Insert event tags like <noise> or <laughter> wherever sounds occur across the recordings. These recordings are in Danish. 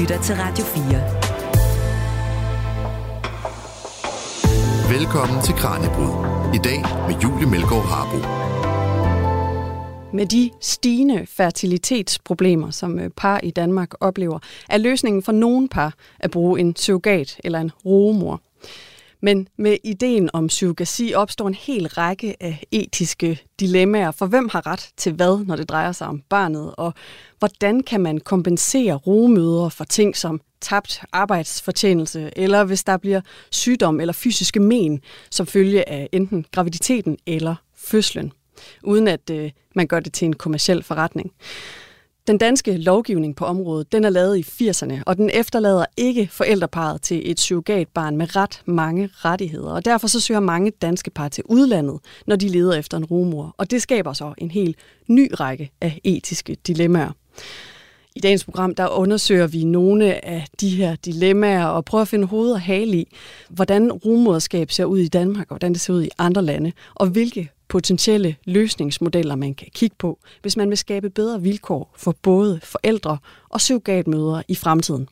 lytter til Radio 4. Velkommen til Kranjebrud. I dag med Julie Melgaard Harbo. Med de stigende fertilitetsproblemer, som øh, par i Danmark oplever, er løsningen for nogle par at bruge en surrogat eller en rogemor. Men med ideen om surrogasi opstår en hel række af etiske dilemmaer. For hvem har ret til hvad, når det drejer sig om barnet? Og hvordan kan man kompensere rogemødre for ting som tabt arbejdsfortjenelse, eller hvis der bliver sygdom eller fysiske men som følge af enten graviditeten eller fødslen, uden at øh, man gør det til en kommersiel forretning. Den danske lovgivning på området, den er lavet i 80'erne, og den efterlader ikke forældreparet til et surrogatbarn med ret mange rettigheder. Og derfor så søger mange danske par til udlandet, når de leder efter en rumor. Og det skaber så en helt ny række af etiske dilemmaer. I dagens program der undersøger vi nogle af de her dilemmaer og prøver at finde hoved og hale i, hvordan rummoderskab ser ud i Danmark og hvordan det ser ud i andre lande, og hvilke potentielle løsningsmodeller, man kan kigge på, hvis man vil skabe bedre vilkår for både forældre og surrogatmødre i fremtiden.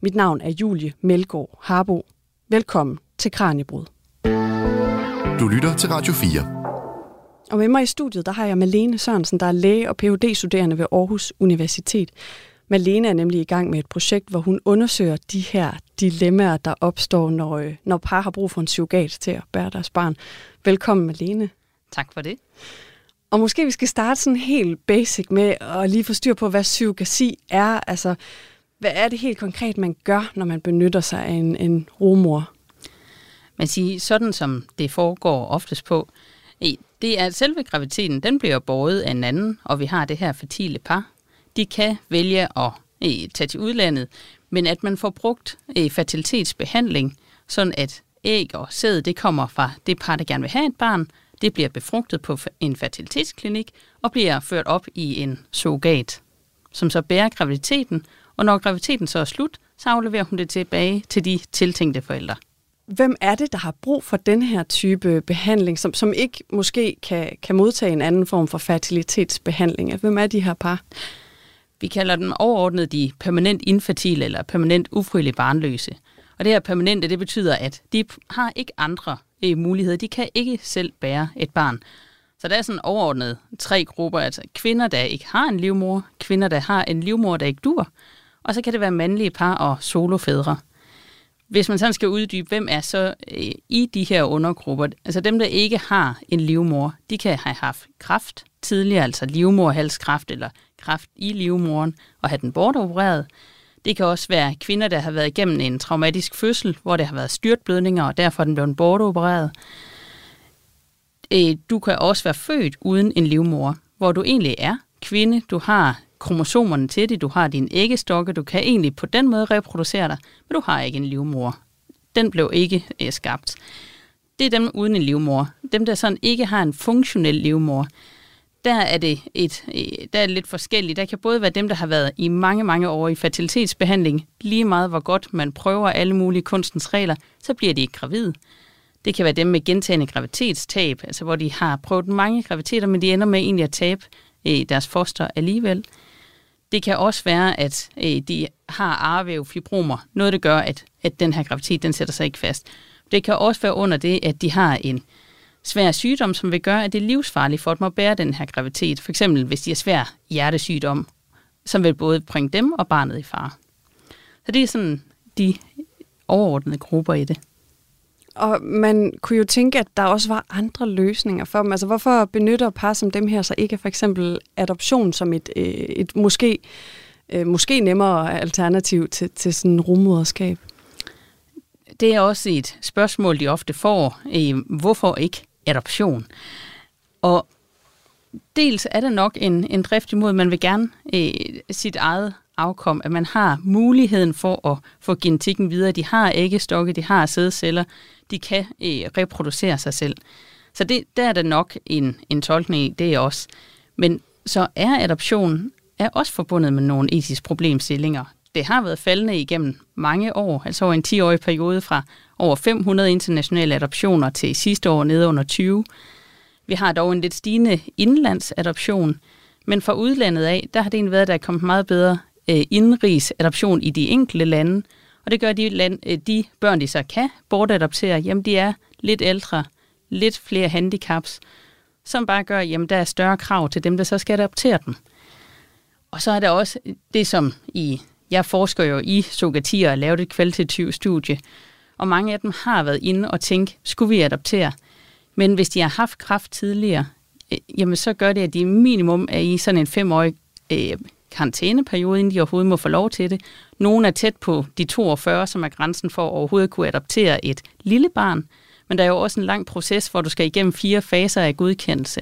Mit navn er Julie Melgaard Harbo. Velkommen til Kranjebrud. Du lytter til Radio 4. Og med mig i studiet, der har jeg Malene Sørensen, der er læge og Ph.D.-studerende ved Aarhus Universitet. Malene er nemlig i gang med et projekt, hvor hun undersøger de her dilemmaer, der opstår, når, øh, når par har brug for en surrogat til at bære deres barn. Velkommen, Malene. Tak for det. Og måske vi skal starte sådan helt basic med at lige få styr på, hvad surrogasi er. Altså, hvad er det helt konkret, man gør, når man benytter sig af en, en rumor? Man siger, sådan som det foregår oftest på, E, det er, at selve graviteten, den bliver båret af en anden, og vi har det her fertile par. De kan vælge at e, tage til udlandet, men at man får brugt e, fertilitetsbehandling, sådan at æg og sæd, det kommer fra det par, der gerne vil have et barn, det bliver befrugtet på en fertilitetsklinik og bliver ført op i en surrogat, som så bærer graviditeten, og når graviditeten så er slut, så afleverer hun det tilbage til de tiltænkte forældre. Hvem er det, der har brug for den her type behandling, som, som ikke måske kan, kan modtage en anden form for fertilitetsbehandling? Hvem er de her par? Vi kalder dem overordnet de permanent infertile eller permanent ufrivillige barnløse. Og det her permanente, det betyder, at de har ikke andre øh, muligheder. De kan ikke selv bære et barn. Så der er sådan overordnet tre grupper, altså kvinder, der ikke har en livmor, kvinder, der har en livmor, der ikke dur, og så kan det være mandlige par og solofædre. Hvis man sådan skal uddybe, hvem er så øh, i de her undergrupper, altså dem, der ikke har en livmor, de kan have haft kraft tidligere, altså livmorhalskræft eller kraft i livmoren, og have den bortopereret. Det kan også være kvinder, der har været igennem en traumatisk fødsel, hvor der har været styrtblødninger, og derfor er den blevet bortopereret. Øh, du kan også være født uden en livmor, hvor du egentlig er kvinde, du har kromosomerne til det, du har din æggestokke, du kan egentlig på den måde reproducere dig, men du har ikke en livmor. Den blev ikke øh, skabt. Det er dem uden en livmor. Dem, der sådan ikke har en funktionel livmor, der er det et, øh, der er det lidt forskelligt. Der kan både være dem, der har været i mange, mange år i fertilitetsbehandling, lige meget hvor godt man prøver alle mulige kunstens regler, så bliver de ikke gravide. Det kan være dem med gentagende graviditetstab, altså hvor de har prøvet mange graviditeter, men de ender med egentlig at tabe øh, deres foster alligevel. Det kan også være, at øh, de har arvævfibromer. Noget, der gør, at, at den her graviditet den sætter sig ikke fast. Det kan også være under det, at de har en svær sygdom, som vil gøre, at det er livsfarligt for dem at bære den her graviditet. For eksempel, hvis de har svær hjertesygdom, som vil både bringe dem og barnet i fare. Så det er sådan de overordnede grupper i det. Og man kunne jo tænke, at der også var andre løsninger for dem. Altså hvorfor benytter par som dem her så ikke for eksempel adoption som et, øh, et måske, øh, måske nemmere alternativ til, til sådan rummoderskab? Det er også et spørgsmål, de ofte får. Øh, hvorfor ikke adoption? Og dels er det nok en, en drift imod, at man vil gerne øh, sit eget afkom, at man har muligheden for at få genetikken videre. De har æggestokke, de har sædceller, de kan øh, reproducere sig selv. Så det, der er der nok en, en tolkning i, det er også. Men så er adoption er også forbundet med nogle etiske problemstillinger. Det har været faldende igennem mange år, altså over en 10-årig periode fra over 500 internationale adoptioner til sidste år nede under 20. Vi har dog en lidt stigende indlandsadoption, men fra udlandet af, der har det egentlig været, at der er kommet meget bedre øh, indrigs adoption i de enkelte lande, og det gør de, land, øh, de børn, de så kan bortadoptere, jamen de er lidt ældre, lidt flere handicaps, som bare gør, jamen der er større krav til dem, der så skal adoptere dem. Og så er der også det, som i, jeg forsker jo i sogatier og lavet et kvalitativt studie, og mange af dem har været inde og tænkt, skulle vi adoptere? Men hvis de har haft kraft tidligere, øh, jamen så gør det, at de minimum er i sådan en femårig øh, karantæneperiode, inden de overhovedet må få lov til det. Nogle er tæt på de 42, som er grænsen for at overhovedet kunne adoptere et lille barn. Men der er jo også en lang proces, hvor du skal igennem fire faser af godkendelse.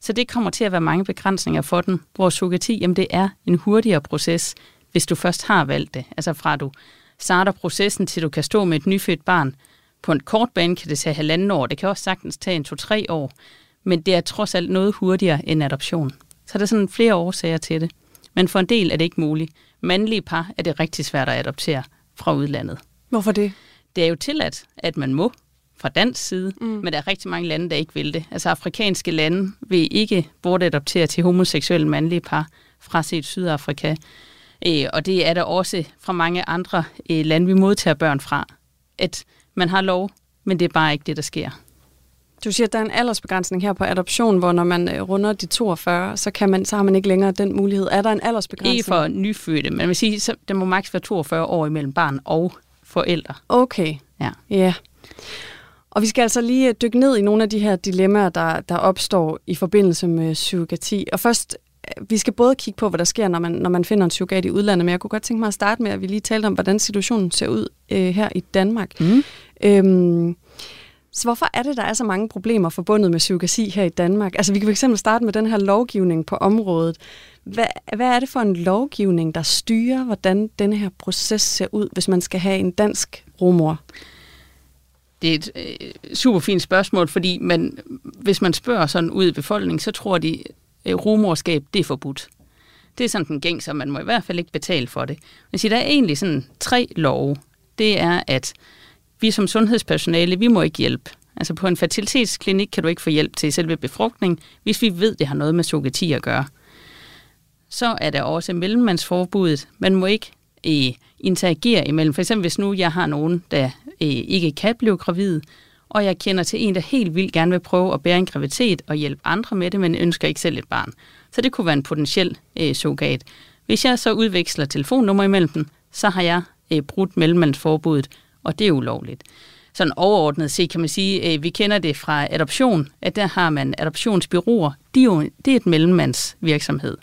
Så det kommer til at være mange begrænsninger for den. Hvor surrogati, jamen det er en hurtigere proces, hvis du først har valgt det. Altså fra du starter processen, til du kan stå med et nyfødt barn. På en kort bane kan det tage halvanden år. Det kan også sagtens tage en to-tre år. Men det er trods alt noget hurtigere end adoption. Så der er sådan flere årsager til det. Men for en del er det ikke muligt. Mandlige par er det rigtig svært at adoptere fra udlandet. Hvorfor det? Det er jo tilladt, at man må fra dansk side, mm. men der er rigtig mange lande, der ikke vil det. Altså afrikanske lande vil ikke bortadoptere til homoseksuelle mandlige par fra set Sydafrika. Øh, og det er der også fra mange andre øh, lande, vi modtager børn fra. At man har lov, men det er bare ikke det, der sker. Du siger, at der er en aldersbegrænsning her på adoption, hvor når man øh, runder de 42, så, kan man, så har man ikke længere den mulighed. Er der en aldersbegrænsning? Ikke for nyfødte, men man vil sige, så der må maks være 42 år imellem barn og forældre. Okay. Ja. Ja. Og vi skal altså lige øh, dykke ned i nogle af de her dilemmaer, der, der opstår i forbindelse med surrogati. Og først, øh, vi skal både kigge på, hvad der sker, når man, når man finder en surrogat i udlandet, men jeg kunne godt tænke mig at starte med, at vi lige talte om, hvordan situationen ser ud øh, her i Danmark. Mm. Øhm, så hvorfor er det, der er så mange problemer forbundet med surrogati her i Danmark? Altså vi kan fx starte med den her lovgivning på området. Hvad, hvad er det for en lovgivning, der styrer, hvordan denne her proces ser ud, hvis man skal have en dansk rumor? Det er et øh, super fint spørgsmål, fordi man, hvis man spørger sådan ud i befolkningen, så tror de, at øh, rumorskab det er forbudt. Det er sådan den gæng, så man må i hvert fald ikke betale for det. Men siger, der er egentlig sådan tre love. Det er, at vi som sundhedspersonale, vi må ikke hjælpe. Altså på en fertilitetsklinik kan du ikke få hjælp til selve befrugtning, hvis vi ved, det har noget med surrogati at gøre. Så er der også mellemmandsforbuddet. Man må ikke øh, interagere imellem. For eksempel hvis nu jeg har nogen, der øh, ikke kan blive gravid, og jeg kender til en, der helt vildt gerne vil prøve at bære en graviditet og hjælpe andre med det, men ønsker ikke selv et barn. Så det kunne være en potentiel øh, surrogat. Hvis jeg så udveksler telefonnummer imellem dem, så har jeg øh, brudt mellemmandsforbuddet, og det er ulovligt. Sådan overordnet set kan man sige, at vi kender det fra adoption, at der har man adoptionsbyråer. De er jo, det er et mellemmandsvirksomhed.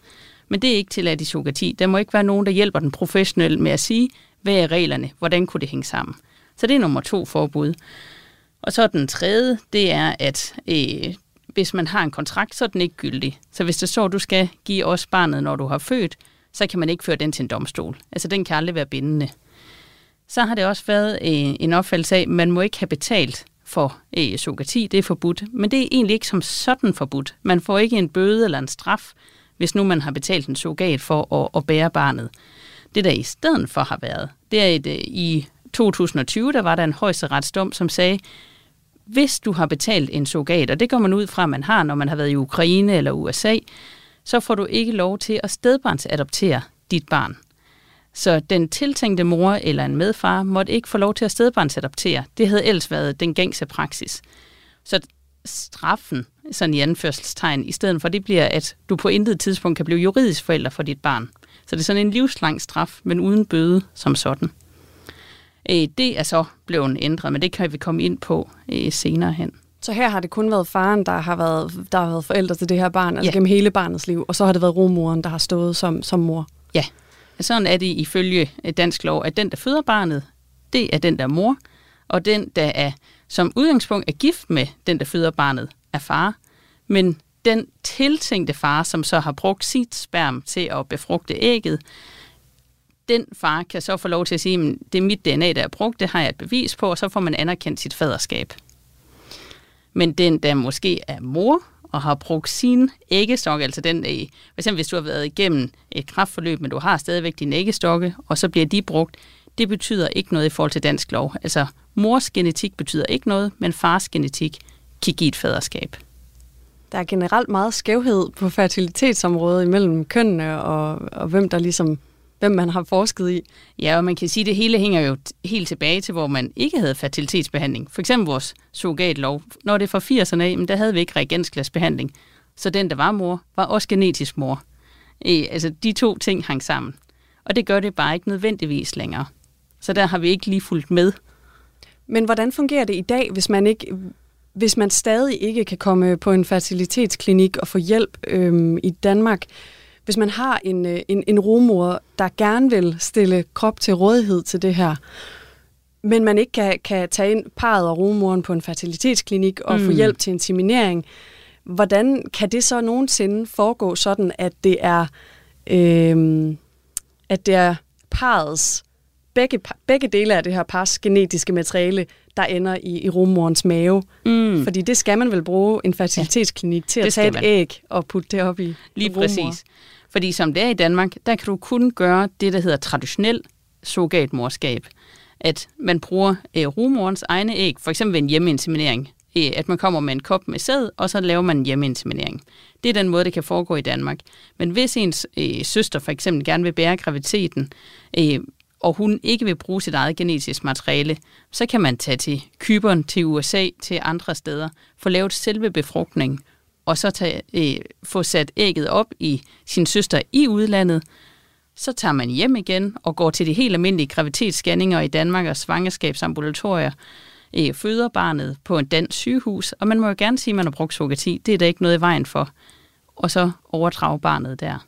Men det er ikke tilladt i surrogati. Der må ikke være nogen, der hjælper den professionelle med at sige, hvad er reglerne, hvordan kunne det hænge sammen. Så det er nummer to forbud. Og så den tredje, det er, at øh, hvis man har en kontrakt, så er den ikke gyldig. Så hvis det så, du skal give os barnet, når du har født, så kan man ikke føre den til en domstol. Altså den kan aldrig være bindende så har det også været øh, en opfattelse af, at man må ikke have betalt for øh, surrogati, det er forbudt. Men det er egentlig ikke som sådan forbudt. Man får ikke en bøde eller en straf, hvis nu man har betalt en surrogat for at, at bære barnet. Det der i stedet for har været, det er et, øh, i 2020, der var der en højesteretsdom, som sagde, hvis du har betalt en surrogat, og det går man ud fra, at man har, når man har været i Ukraine eller USA, så får du ikke lov til at stedbarnsadoptere dit barn. Så den tiltænkte mor eller en medfar måtte ikke få lov til at stedbarnsadoptere. Det havde ellers været den gængse praksis. Så straffen, sådan i anførselstegn, i stedet for det bliver, at du på intet tidspunkt kan blive juridisk forælder for dit barn. Så det er sådan en livslang straf, men uden bøde som sådan. Øh, det er så blevet ændret, men det kan vi komme ind på øh, senere hen. Så her har det kun været faren, der har været, der har været forældre til det her barn, altså ja. gennem hele barnets liv, og så har det været romoren, der har stået som, som mor? Ja, sådan er det ifølge øh, dansk lov, at den, der føder barnet, det er den, der er mor, og den, der er som udgangspunkt er gift med den, der føder barnet, er far. Men den tiltænkte far, som så har brugt sit sperm til at befrugte ægget, den far kan så få lov til at sige, at det er mit DNA, der er brugt, det har jeg et bevis på, og så får man anerkendt sit faderskab. Men den, der måske er mor, og har brugt sin æggestok, altså den, øh, for eksempel hvis du har været igennem et kraftforløb, men du har stadigvæk din æggestokke, og så bliver de brugt, det betyder ikke noget i forhold til dansk lov. Altså, mors genetik betyder ikke noget, men fars genetik kan give et faderskab. Der er generelt meget skævhed på fertilitetsområdet imellem kønnene og, og hvem der ligesom hvem man har forsket i. Ja, og man kan sige, at det hele hænger jo helt tilbage til, hvor man ikke havde fertilitetsbehandling. For eksempel vores surrogatlov. Når det er fra 80'erne af, der havde vi ikke reagensglasbehandling. Så den, der var mor, var også genetisk mor. E, altså, de to ting hang sammen. Og det gør det bare ikke nødvendigvis længere. Så der har vi ikke lige fulgt med. Men hvordan fungerer det i dag, hvis man ikke hvis man stadig ikke kan komme på en fertilitetsklinik og få hjælp øhm, i Danmark, hvis man har en, øh, en, en rumor, der gerne vil stille krop til rådighed til det her, men man ikke kan, kan tage ind parret og rumoren på en fertilitetsklinik og mm. få hjælp til inseminering, hvordan kan det så nogensinde foregå sådan, at det er, øhm, at det er parets begge, begge dele af det her pars genetiske materiale, der ender i, i rummorens mave. Mm. Fordi det skal man vel bruge en fertilitetsklinik til at tage et man. æg og putte det op i Lige præcis. Fordi som det er i Danmark, der kan du kun gøre det, der hedder traditionel surrogatmorskab. At man bruger øh, rumorens egne æg, for eksempel ved en hjemmeinseminering. Øh, at man kommer med en kop med sæd, og så laver man en hjemmeinseminering. Det er den måde, det kan foregå i Danmark. Men hvis ens øh, søster for eksempel gerne vil bære graviditeten, øh, og hun ikke vil bruge sit eget genetisk materiale, så kan man tage til Kyberen, til USA, til andre steder, få lavet selve befrugtning, og så tage, øh, få sat ægget op i sin søster i udlandet. Så tager man hjem igen og går til de helt almindelige graviditetsscanninger i Danmark og svangerskabsambulatorier, øh, føder barnet på en dansk sygehus, og man må jo gerne sige, at man har brugt surrogati. Det er der ikke noget i vejen for. Og så overdrage barnet der.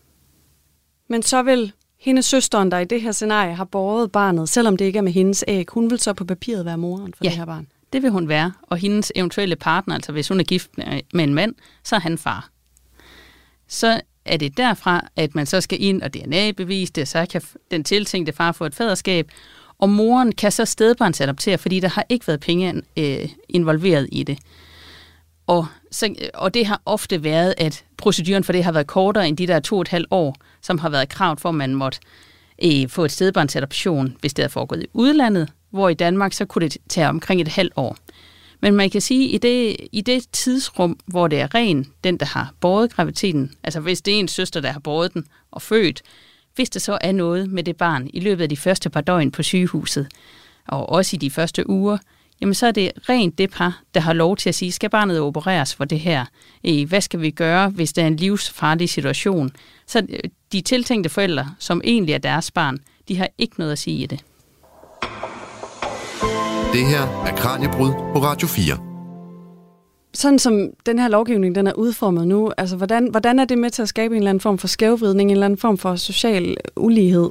Men så vil hendes søsteren, der i det her scenarie har båret barnet, selvom det ikke er med hendes æg, hun vil så på papiret være moren for ja, det her barn? Det vil hun være. Og hendes eventuelle partner, altså hvis hun er gift med en mand, så er han far. Så er det derfra, at man så skal ind og DNA-bevise det, så kan den tiltænkte far få et faderskab, og moren kan så stedbarnsadoptere, fordi der har ikke været penge øh, involveret i det. Og, så, øh, og det har ofte været, at proceduren for det har været kortere end de der to og et halvt år, som har været kravet for, at man måtte øh, få et stedbarnsadoption, hvis det havde foregået i udlandet, hvor i Danmark så kunne det tage omkring et halvt år. Men man kan sige, at i det, i det tidsrum, hvor det er ren, den der har båret graviditeten, altså hvis det er en søster, der har båret den og født, hvis der så er noget med det barn i løbet af de første par døgn på sygehuset, og også i de første uger, jamen så er det rent det par, der har lov til at sige, skal barnet opereres for det her? Øh, hvad skal vi gøre, hvis det er en livsfarlig situation? Så øh, de tiltænkte forældre, som egentlig er deres barn, de har ikke noget at sige i det. Det her er Kranjebrud på Radio 4. Sådan som den her lovgivning den er udformet nu, altså hvordan, hvordan er det med til at skabe en eller anden form for skævvridning, en eller anden form for social ulighed?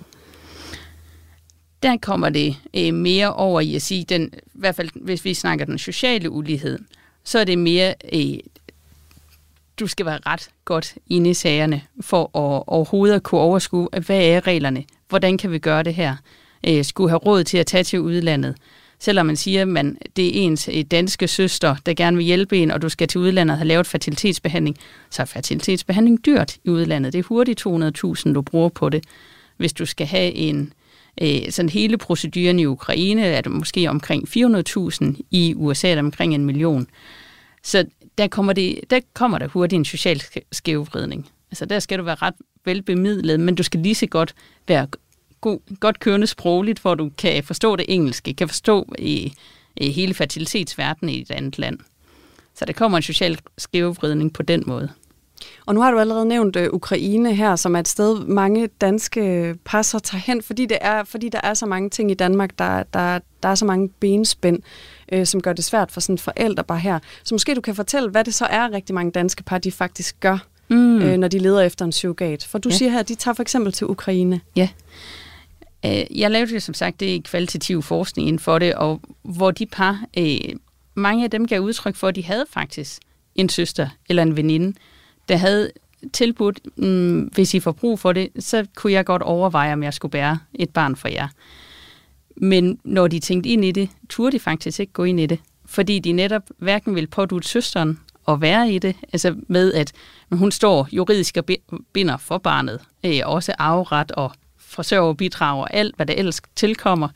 der kommer det øh, mere over i at sige, den, i hvert fald hvis vi snakker den sociale ulighed, så er det mere, øh, du skal være ret godt inde i sagerne for at overhovedet at kunne overskue, hvad er reglerne, hvordan kan vi gøre det her, øh, skulle have råd til at tage til udlandet. Selvom man siger, at man, det er ens øh, danske søster, der gerne vil hjælpe en, og du skal til udlandet og have lavet fertilitetsbehandling, så er fertilitetsbehandling dyrt i udlandet. Det er hurtigt 200.000, du bruger på det. Hvis du skal have en Øh, sådan hele proceduren i Ukraine er det måske omkring 400.000, i USA er det omkring en million. Så der kommer, det, der kommer der hurtigt en social skævvridning. Altså der skal du være ret velbemidlet, men du skal lige så godt være god, godt kørende sprogligt, hvor du kan forstå det engelske, kan forstå i, i hele fertilitetsverdenen i et andet land. Så der kommer en social skævvridning på den måde. Og nu har du allerede nævnt uh, Ukraine her, som er et sted, mange danske passer tager hen, fordi, det er, fordi der er så mange ting i Danmark, der, der, der er så mange benspænd, uh, som gør det svært for sådan forældre bare her. Så måske du kan fortælle, hvad det så er, rigtig mange danske par, de faktisk gør, mm. uh, når de leder efter en surrogat. For du ja. siger her, at de tager for eksempel til Ukraine. Ja. Øh, jeg lavede jo som sagt det kvalitativ forskning inden for det, og hvor de par, øh, mange af dem gav udtryk for, at de havde faktisk en søster eller en veninde, der havde tilbudt, mm, hvis I får brug for det, så kunne jeg godt overveje, om jeg skulle bære et barn for jer. Men når de tænkte ind i det, turde de faktisk ikke gå ind i det, fordi de netop hverken ville pådute søsteren at være i det, altså med at hun står juridisk og binder for barnet, øh, også afret og forsørgerbidrag og alt, hvad der ellers tilkommer,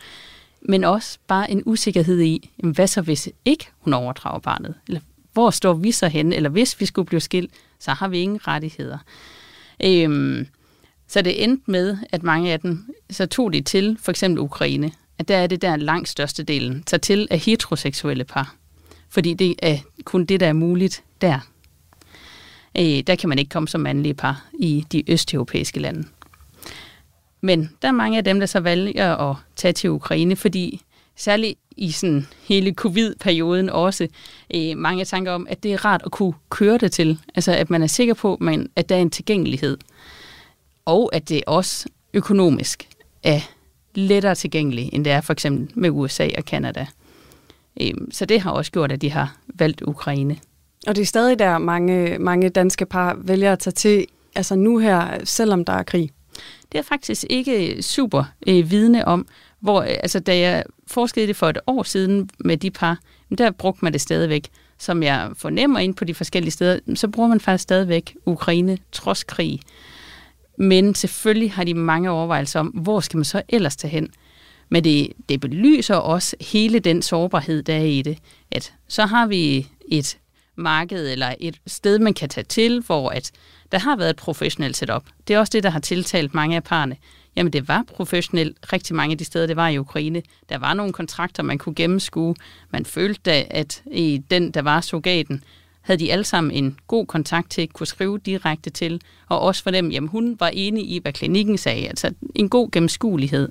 men også bare en usikkerhed i, hvad så hvis ikke hun overdrager barnet? Eller hvor står vi så henne? Eller hvis vi skulle blive skilt, så har vi ingen rettigheder. Øhm, så det endte med, at mange af dem så tog de til for eksempel Ukraine, at der er det der langt største delen tager til af heteroseksuelle par. Fordi det er kun det, der er muligt der. Øh, der kan man ikke komme som mandlige par i de østeuropæiske lande. Men der er mange af dem, der så vælger at tage til Ukraine, fordi særligt i sådan hele covid-perioden også øh, mange tanker om, at det er rart at kunne køre det til. Altså at man er sikker på, man, at der er en tilgængelighed. Og at det også økonomisk er lettere tilgængeligt, end det er for eksempel med USA og Kanada. Øh, så det har også gjort, at de har valgt Ukraine. Og det er stadig der, mange, mange danske par vælger at tage til, altså nu her, selvom der er krig. Det er faktisk ikke øh, super øh, vidne om, hvor, øh, altså da jeg forskede det for et år siden med de par, der brugte man det stadigvæk. Som jeg fornemmer ind på de forskellige steder, så bruger man faktisk stadigvæk Ukraine trods krig. Men selvfølgelig har de mange overvejelser om, hvor skal man så ellers tage hen. Men det, det belyser også hele den sårbarhed, der er i det. At så har vi et marked eller et sted, man kan tage til, hvor at der har været et professionelt setup. Det er også det, der har tiltalt mange af parerne. Jamen, det var professionelt rigtig mange af de steder, det var i Ukraine. Der var nogle kontrakter, man kunne gennemskue. Man følte, at i den, der var surrogaten, havde de alle sammen en god kontakt til, kunne skrive direkte til, og også for dem, jamen hun var enig i, hvad klinikken sagde, altså en god gennemskuelighed.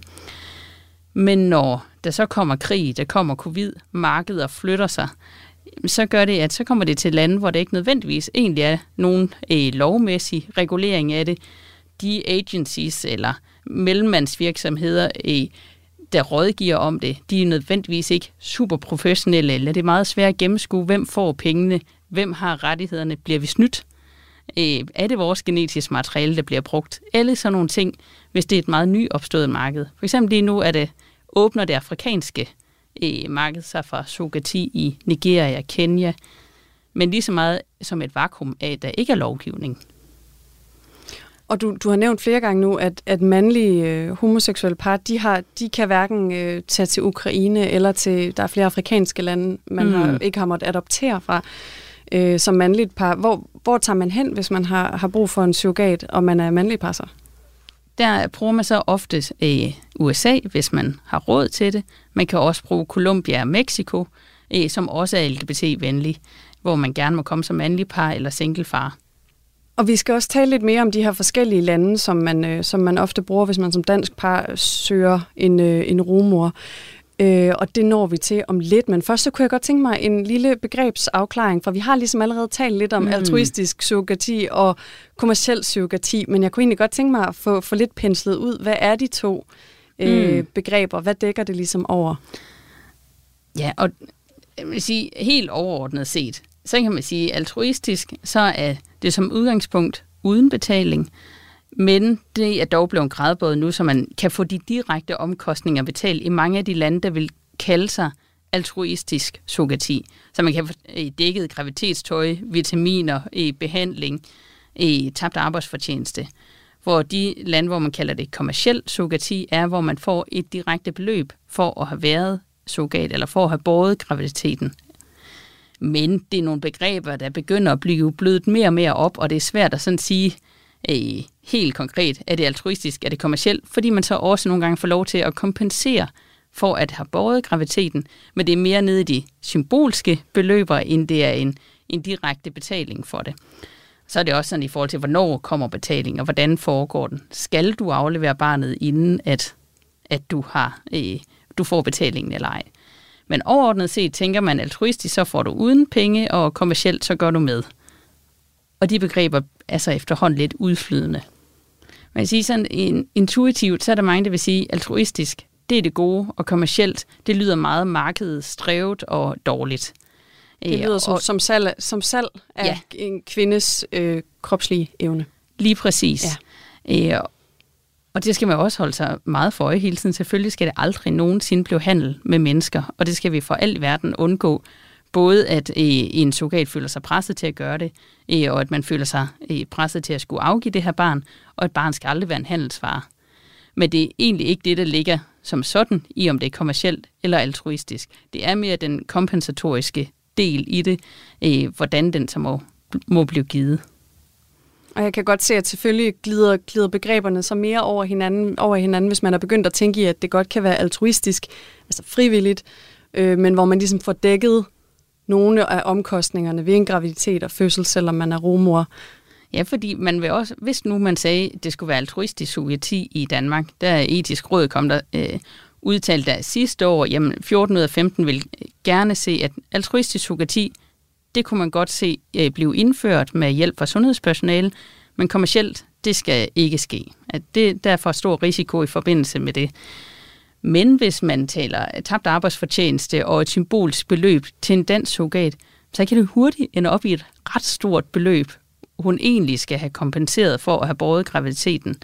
Men når der så kommer krig, der kommer covid, markeder flytter sig, så gør det, at så kommer det til lande, hvor det ikke nødvendigvis egentlig er nogen øh, lovmæssig regulering af det. De agencies eller mellemmandsvirksomheder, øh, der rådgiver om det, de er nødvendigvis ikke super professionelle, eller det er meget svært at gennemskue, hvem får pengene, hvem har rettighederne, bliver vi snydt? Øh, er det vores genetiske materiale, der bliver brugt? Alle sådan nogle ting, hvis det er et meget nyopstået marked. For eksempel lige nu er det, åbner det afrikanske øh, marked sig for surrogati i Nigeria og Kenya, men lige så meget som et vakuum af, at der ikke er lovgivning. Og du, du har nævnt flere gange nu, at, at mandlige øh, homoseksuelle par, de, har, de kan hverken øh, tage til Ukraine eller til, der er flere afrikanske lande, man mm. har, ikke har måttet adoptere fra øh, som mandligt par. Hvor, hvor tager man hen, hvis man har, har brug for en surrogat, og man er mandlig par så? Der bruger man så ofte øh, USA, hvis man har råd til det. Man kan også bruge Colombia og Mexico, øh, som også er LGBT-venlig, hvor man gerne må komme som mandlig par eller singlefar. Og vi skal også tale lidt mere om de her forskellige lande, som man, øh, som man ofte bruger, hvis man som dansk par søger en, øh, en rumor. Øh, og det når vi til om lidt. Men først så kunne jeg godt tænke mig en lille begrebsafklaring, for vi har ligesom allerede talt lidt om mm. altruistisk surrogati og kommersiel surrogati, men jeg kunne egentlig godt tænke mig at få, få lidt penslet ud. Hvad er de to øh, mm. begreber? Hvad dækker det ligesom over? Ja, og jeg vil sige, helt overordnet set, så kan man sige, altruistisk, så er det som udgangspunkt uden betaling. Men det er dog blevet gradbådet nu, så man kan få de direkte omkostninger betalt i mange af de lande, der vil kalde sig altruistisk surrogati. Så man kan få øh, dækket gravitetstøj, vitaminer, i behandling, i tabt arbejdsfortjeneste. Hvor de lande, hvor man kalder det kommersiel surrogati, er, hvor man får et direkte beløb for at have været surrogat, eller for at have båret graviditeten. Men det er nogle begreber, der begynder at blive blødt mere og mere op, og det er svært at sådan sige, øh, helt konkret, er det altruistisk, er det kommercielt, fordi man så også nogle gange får lov til at kompensere for at have båret graviteten, men det er mere nede i de symbolske beløber, end det er en, en direkte betaling for det. Så er det også sådan i forhold til, hvornår kommer betalingen, og hvordan foregår den. Skal du aflevere barnet, inden at, at du, har, øh, du får betalingen eller ej? Men overordnet set tænker man altruistisk, så får du uden penge, og kommercielt så går du med. Og de begreber er så efterhånden lidt udflydende. Man siger sådan en, intuitivt, så er der mange, der vil sige, altruistisk, det er det gode, og kommercielt, det lyder meget markedsdrevet og dårligt. Det lyder som, og, som, salg, som salg af ja. en kvindes øh, kropslige evne. Lige præcis. Ja. Øh, og det skal man også holde sig meget for øje hele tiden. Selvfølgelig skal det aldrig nogensinde blive handel med mennesker, og det skal vi for al verden undgå. Både at øh, en surrogat føler sig presset til at gøre det, øh, og at man føler sig øh, presset til at skulle afgive det her barn, og at barn skal aldrig være en handelsvare. Men det er egentlig ikke det, der ligger som sådan i, om det er kommercielt eller altruistisk. Det er mere den kompensatoriske del i det, øh, hvordan den så må, må blive givet. Og jeg kan godt se, at selvfølgelig glider, glider begreberne så mere over hinanden, over hinanden, hvis man er begyndt at tænke i, at det godt kan være altruistisk, altså frivilligt, øh, men hvor man ligesom får dækket nogle af omkostningerne ved en graviditet og fødsel, selvom man er romor. Ja, fordi man vil også, hvis nu man sagde, at det skulle være altruistisk surrogati i Danmark, der er etisk råd kom der øh, udtalt der sidste år, jamen 14 ud af 15 vil gerne se, at altruistisk surrogati, det kunne man godt se øh, blive indført med hjælp fra sundhedspersonale, men kommercielt, det skal ikke ske. At det, der er for stor risiko i forbindelse med det. Men hvis man taler tabt arbejdsfortjeneste og et symbolsk beløb til en dansk surrogat, så kan det hurtigt ende op i et ret stort beløb, hun egentlig skal have kompenseret for at have båret graviditeten.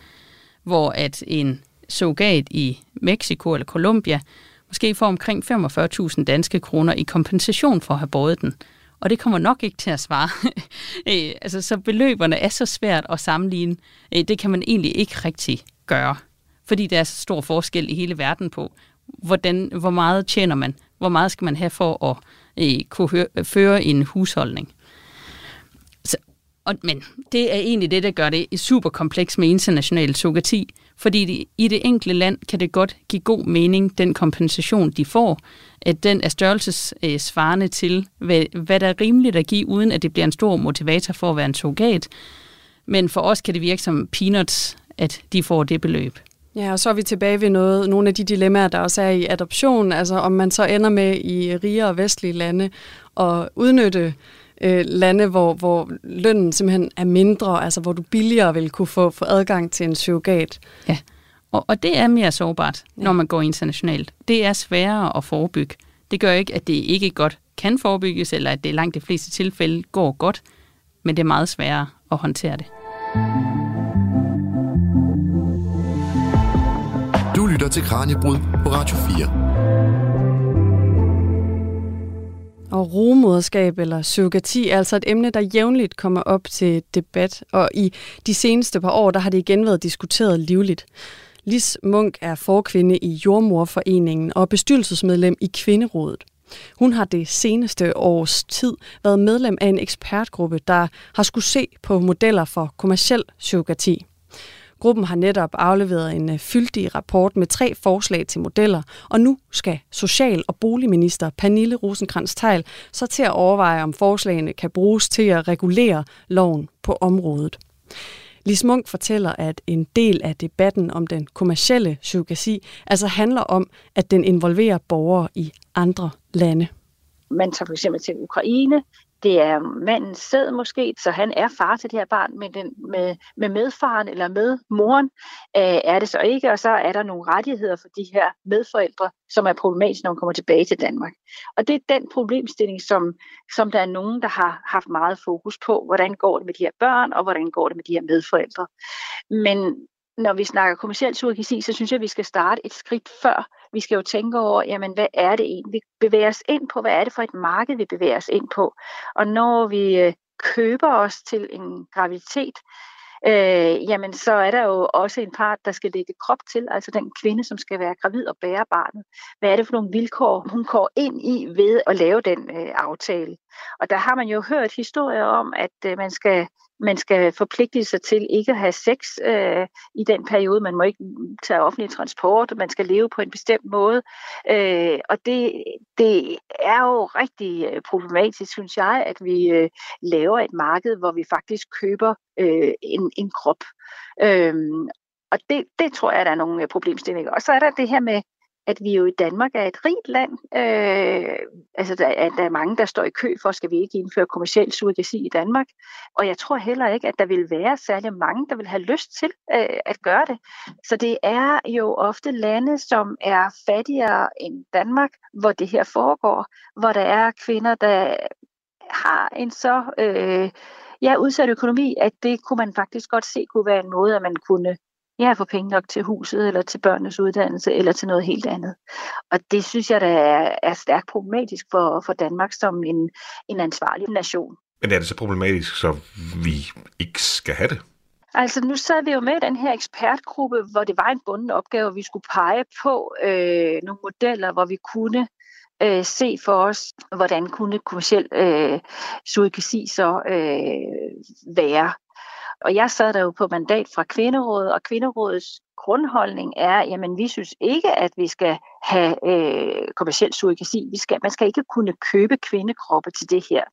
Hvor at en surrogat i Mexico eller Colombia måske får omkring 45.000 danske kroner i kompensation for at have båret den. Og det kommer nok ikke til at svare. <laughs> Øh, altså, så beløberne er så svært at sammenligne. Øh, det kan man egentlig ikke rigtig gøre fordi der er så stor forskel i hele verden på, hvordan, hvor meget tjener man, hvor meget skal man have for at øh, kunne høre, føre en husholdning. Så, og, men det er egentlig det, der gør det super kompleks med international surrogati, fordi de, i det enkelte land kan det godt give god mening, den kompensation, de får, at den er størrelsesvarende øh, til, hvad, hvad der er rimeligt at give, uden at det bliver en stor motivator for at være en surrogat. Men for os kan det virke som peanuts, at de får det beløb. Ja, og så er vi tilbage ved noget, nogle af de dilemmaer, der også er i adoption, altså om man så ender med i rige og vestlige lande at udnytte øh, lande, hvor, hvor lønnen simpelthen er mindre, altså hvor du billigere vil kunne få, få adgang til en surrogat. Ja, og, og det er mere sårbart, ja. når man går internationalt. Det er sværere at forebygge. Det gør ikke, at det ikke godt kan forebygges, eller at det i langt de fleste tilfælde går godt, men det er meget sværere at håndtere det. Lytter til Kranjebrud på Radio 4. Og rumoderskab eller surrogati er altså et emne, der jævnligt kommer op til debat, og i de seneste par år, der har det igen været diskuteret livligt. Lis Munk er forkvinde i Jordmorforeningen og bestyrelsesmedlem i Kvinderådet. Hun har det seneste års tid været medlem af en ekspertgruppe, der har skulle se på modeller for kommersiel surrogati. Gruppen har netop afleveret en øh, fyldig rapport med tre forslag til modeller, og nu skal Social- og Boligminister Pernille rosenkrantz teil så til at overveje, om forslagene kan bruges til at regulere loven på området. Lis Munk fortæller, at en del af debatten om den kommercielle surrogasi altså handler om, at den involverer borgere i andre lande. Man tager for eksempel til Ukraine, det er manden sæd måske, så han er far til det her barn, men den, med, med medfaren eller med moren øh, er det så ikke, og så er der nogle rettigheder for de her medforældre, som er problematiske, når man kommer tilbage til Danmark. Og det er den problemstilling, som, som der er nogen, der har haft meget fokus på, hvordan går det med de her børn, og hvordan går det med de her medforældre. Men når vi snakker kommersiel surrogati, så synes jeg, at vi skal starte et skridt før. Vi skal jo tænke over, jamen, hvad er det egentlig, vi bevæger os ind på? Hvad er det for et marked, vi bevæger os ind på? Og når vi øh, køber os til en graviditet, øh, jamen så er der jo også en part, der skal lægge krop til, altså den kvinde, som skal være gravid og bære barnet. Hvad er det for nogle vilkår, hun går ind i ved at lave den øh, aftale? Og der har man jo hørt historier om, at øh, man skal man skal forpligte sig til ikke at have sex øh, i den periode. Man må ikke tage offentlig transport, man skal leve på en bestemt måde. Øh, og det, det er jo rigtig øh, problematisk, synes jeg, at vi øh, laver et marked, hvor vi faktisk køber øh, en, en krop. Øh, og det, det tror jeg, der er nogle øh, problemstillinger. Og så er der det her med at vi jo i Danmark er et rigt land. Øh, altså, der er, der er mange, der står i kø for, skal vi ikke indføre kommersiel surrogasi i Danmark? Og jeg tror heller ikke, at der vil være særlig mange, der vil have lyst til øh, at gøre det. Så det er jo ofte lande, som er fattigere end Danmark, hvor det her foregår, hvor der er kvinder, der har en så øh, ja, udsat økonomi, at det kunne man faktisk godt se kunne være en måde, at man kunne ja, få penge nok til huset, eller til børnenes uddannelse, eller til noget helt andet. Og det synes jeg, der er, er stærkt problematisk for, for Danmark som en, en ansvarlig nation. Men er det så problematisk, så vi ikke skal have det? Altså nu sad vi jo med i den her ekspertgruppe, hvor det var en bunden opgave, at vi skulle pege på øh, nogle modeller, hvor vi kunne øh, se for os, hvordan kunne kommersiel øh, surrogasi så øh, være. Og jeg sad der jo på mandat fra Kvinderådet, og Kvinderådets grundholdning er, jamen vi synes ikke, at vi skal have øh, kommersiel surrogasi. Vi skal, man skal ikke kunne købe kvindekroppe til det her.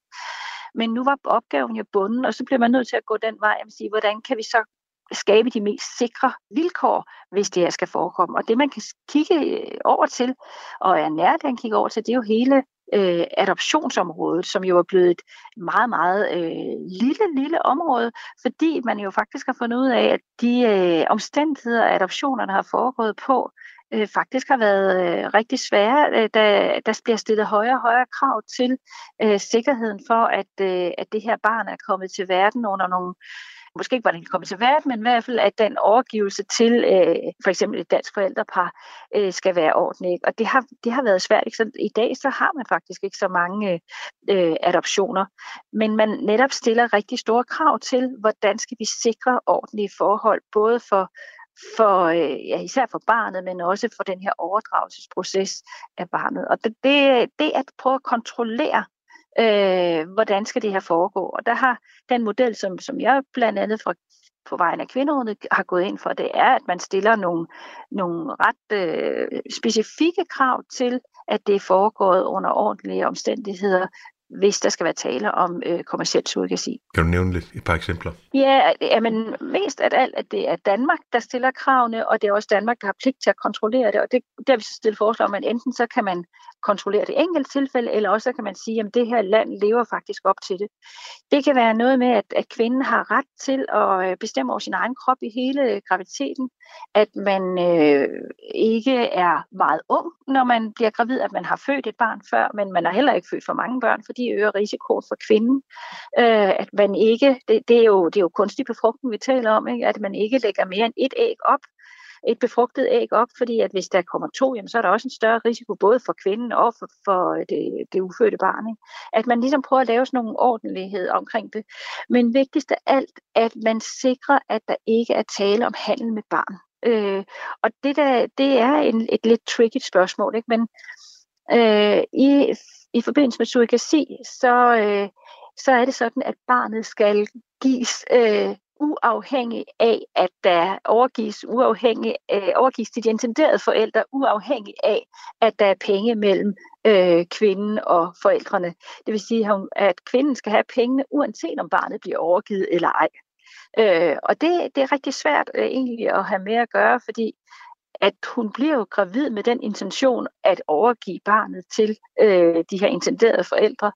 Men nu var opgaven jo bunden, og så bliver man nødt til at gå den vej og sige, hvordan kan vi så skabe de mest sikre vilkår, hvis det her skal forekomme. Og det, man kan kigge øh, over til, og er nært at kigge over til, det er jo hele øh, adoptionsområdet, som jo er blevet et meget, meget øh, lille, lille område, fordi man jo faktisk har fundet ud af, at de øh, omstændigheder, adoptionerne har foregået på, øh, faktisk har været øh, rigtig svære. Øh, da der bliver stillet højere og højere krav til øh, sikkerheden for, at, øh, at det her barn er kommet til verden under nogle måske ikke hvordan den kommer til verden, men i hvert fald, at den overgivelse til øh, for eksempel et dansk forældrepar øh, skal være ordentlig. Og det har, det har været svært. Ikke? Så I dag så har man faktisk ikke så mange øh, øh, adoptioner, men man netop stiller rigtig store krav til, hvordan skal vi sikre ordentlige forhold, både for for, øh, ja, især for barnet, men også for den her overdragelsesproces af barnet. Og det, det, det at prøve at kontrollere øh, hvordan skal det her foregå? Og der har den model, som, som jeg blandt andet fra, på vejen af kvinderådet har gået ind for, det er, at man stiller nogle, nogle ret øh, specifikke krav til, at det er foregået under ordentlige omstændigheder, hvis der skal være tale om øh, kommersiel surrogasi. Kan du nævne lidt et par eksempler? Ja, men mest af alt, at det er Danmark, der stiller kravene, og det er også Danmark, der har pligt til at kontrollere det. Og det, der har vi så stillet forslag om, at enten så kan man kontrollere det enkelte tilfælde, eller også kan man sige, at det her land lever faktisk op til det. Det kan være noget med, at, at kvinden har ret til at øh, bestemme over sin egen krop i hele graviditeten, at man øh, ikke er meget ung, når man bliver gravid, at man har født et barn før, men man har heller ikke født for mange børn, fordi øger risikoen for kvinden. Øh, at man ikke, det, det, er jo, det er jo kunstig befrugtning, vi taler om, ikke? at man ikke lægger mere end et æg op, et befrugtet æg op, fordi at hvis der kommer to, jamen, så er der også en større risiko både for kvinden og for, for det, det ufødte barn. Ikke? At man ligesom prøver at lave sådan nogle ordentlighed omkring det. Men vigtigst af alt, at man sikrer, at der ikke er tale om handel med barn. Øh, og det, der, det er en, et lidt tricky spørgsmål, ikke? men øh, i, i forbindelse med surrogasi, så, øh, så er det sådan, at barnet skal gives øh, uafhængig af, at der overgives, uafhængig, øh, overgives til de intenderede forældre, uafhængig af, at der er penge mellem øh, kvinden og forældrene. Det vil sige, at kvinden skal have pengene, uanset om barnet bliver overgivet eller ej. Øh, og det, det er rigtig svært øh, egentlig at have med at gøre, fordi at hun bliver jo gravid med den intention at overgive barnet til øh, de her intenderede forældre.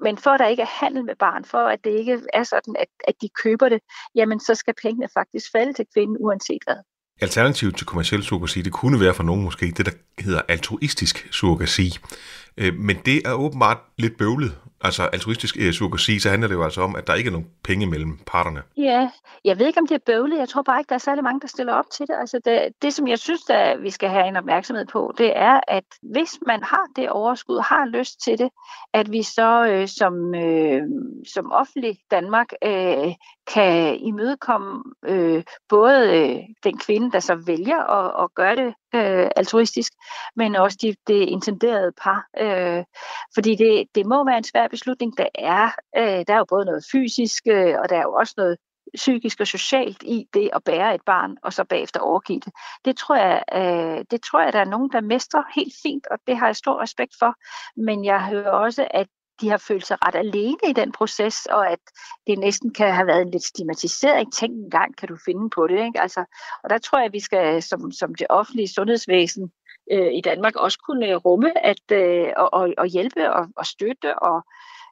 Men for at der ikke er handel med barn, for at det ikke er sådan, at, at de køber det, jamen så skal pengene faktisk falde til kvinden uanset hvad. Alternativet til kommersiel surrogasi, det kunne være for nogen måske det, der hedder altruistisk surrogasi. Øh, men det er åbenbart lidt bøvlet altså altruistisk øh, eh, surrogasi, så handler det jo altså om, at der ikke er nogen penge mellem parterne. Ja, jeg ved ikke, om det er bøvlet. Jeg tror bare ikke, der er særlig mange, der stiller op til det. Altså det, det som jeg synes, der vi skal have en opmærksomhed på, det er, at hvis man har det overskud, har lyst til det, at vi så øh, som, øh, som offentlig Danmark øh, kan imødekomme øh, både øh, den kvinde, der så vælger at, at gøre det øh, altruistisk, men også de, det intenderede par. Øh, fordi det, det må være en svær beslutning. Der er, øh, der er jo både noget fysisk, øh, og der er jo også noget psykisk og socialt i det at bære et barn, og så bagefter overgive det. Det tror jeg, øh, det tror jeg, der er nogen, der mestrer helt fint, og det har jeg stor respekt for. Men jeg hører også, at de har følt sig ret alene i den proces, og at det næsten kan have været en lidt stigmatisering. Tænk en gang, kan du finde på det. Ikke? Altså, og der tror jeg, at vi skal som, som det offentlige sundhedsvæsen øh, i Danmark også kunne øh, rumme at, øh, og, og, og hjælpe og, og støtte og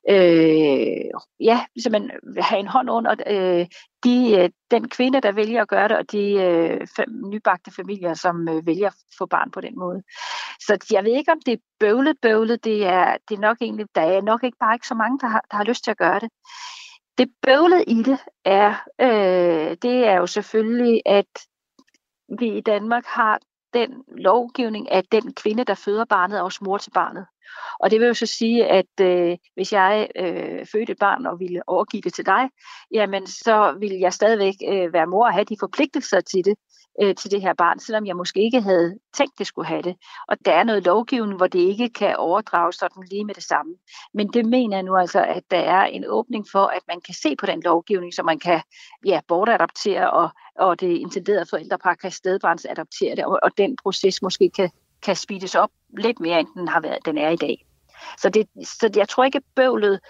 øh, ja, simpelthen have en hånd under øh, de, øh, den kvinde, der vælger at gøre det, og de øh, fem, nybagte familier, som øh, vælger at få barn på den måde. Så jeg ved ikke, om det er bøvlet, bøvlet. Det er, det er nok egentlig, der er nok ikke bare ikke så mange, der har, der har lyst til at gøre det. Det bøvlet i det er, øh, det er jo selvfølgelig, at vi i Danmark har den lovgivning, at den kvinde, der føder barnet, er også mor til barnet. Og det vil jo så sige, at øh, hvis jeg øh, fødte et barn og ville overgive det til dig, jamen så vil jeg stadigvæk øh, være mor og have de forpligtelser til det øh, til det her barn, selvom jeg måske ikke havde tænkt, det skulle have det. Og der er noget lovgivning, hvor det ikke kan overdrages sådan lige med det samme. Men det mener jeg nu altså, at der er en åbning for, at man kan se på den lovgivning, så man kan ja, bortadoptere, og, og det intenderede forældrepar kan stedbarnsadoptere det, og, og den proces måske kan, kan speedes op lidt mere, end den, har været, den er i dag. Så, det, så jeg tror ikke, at bøvlet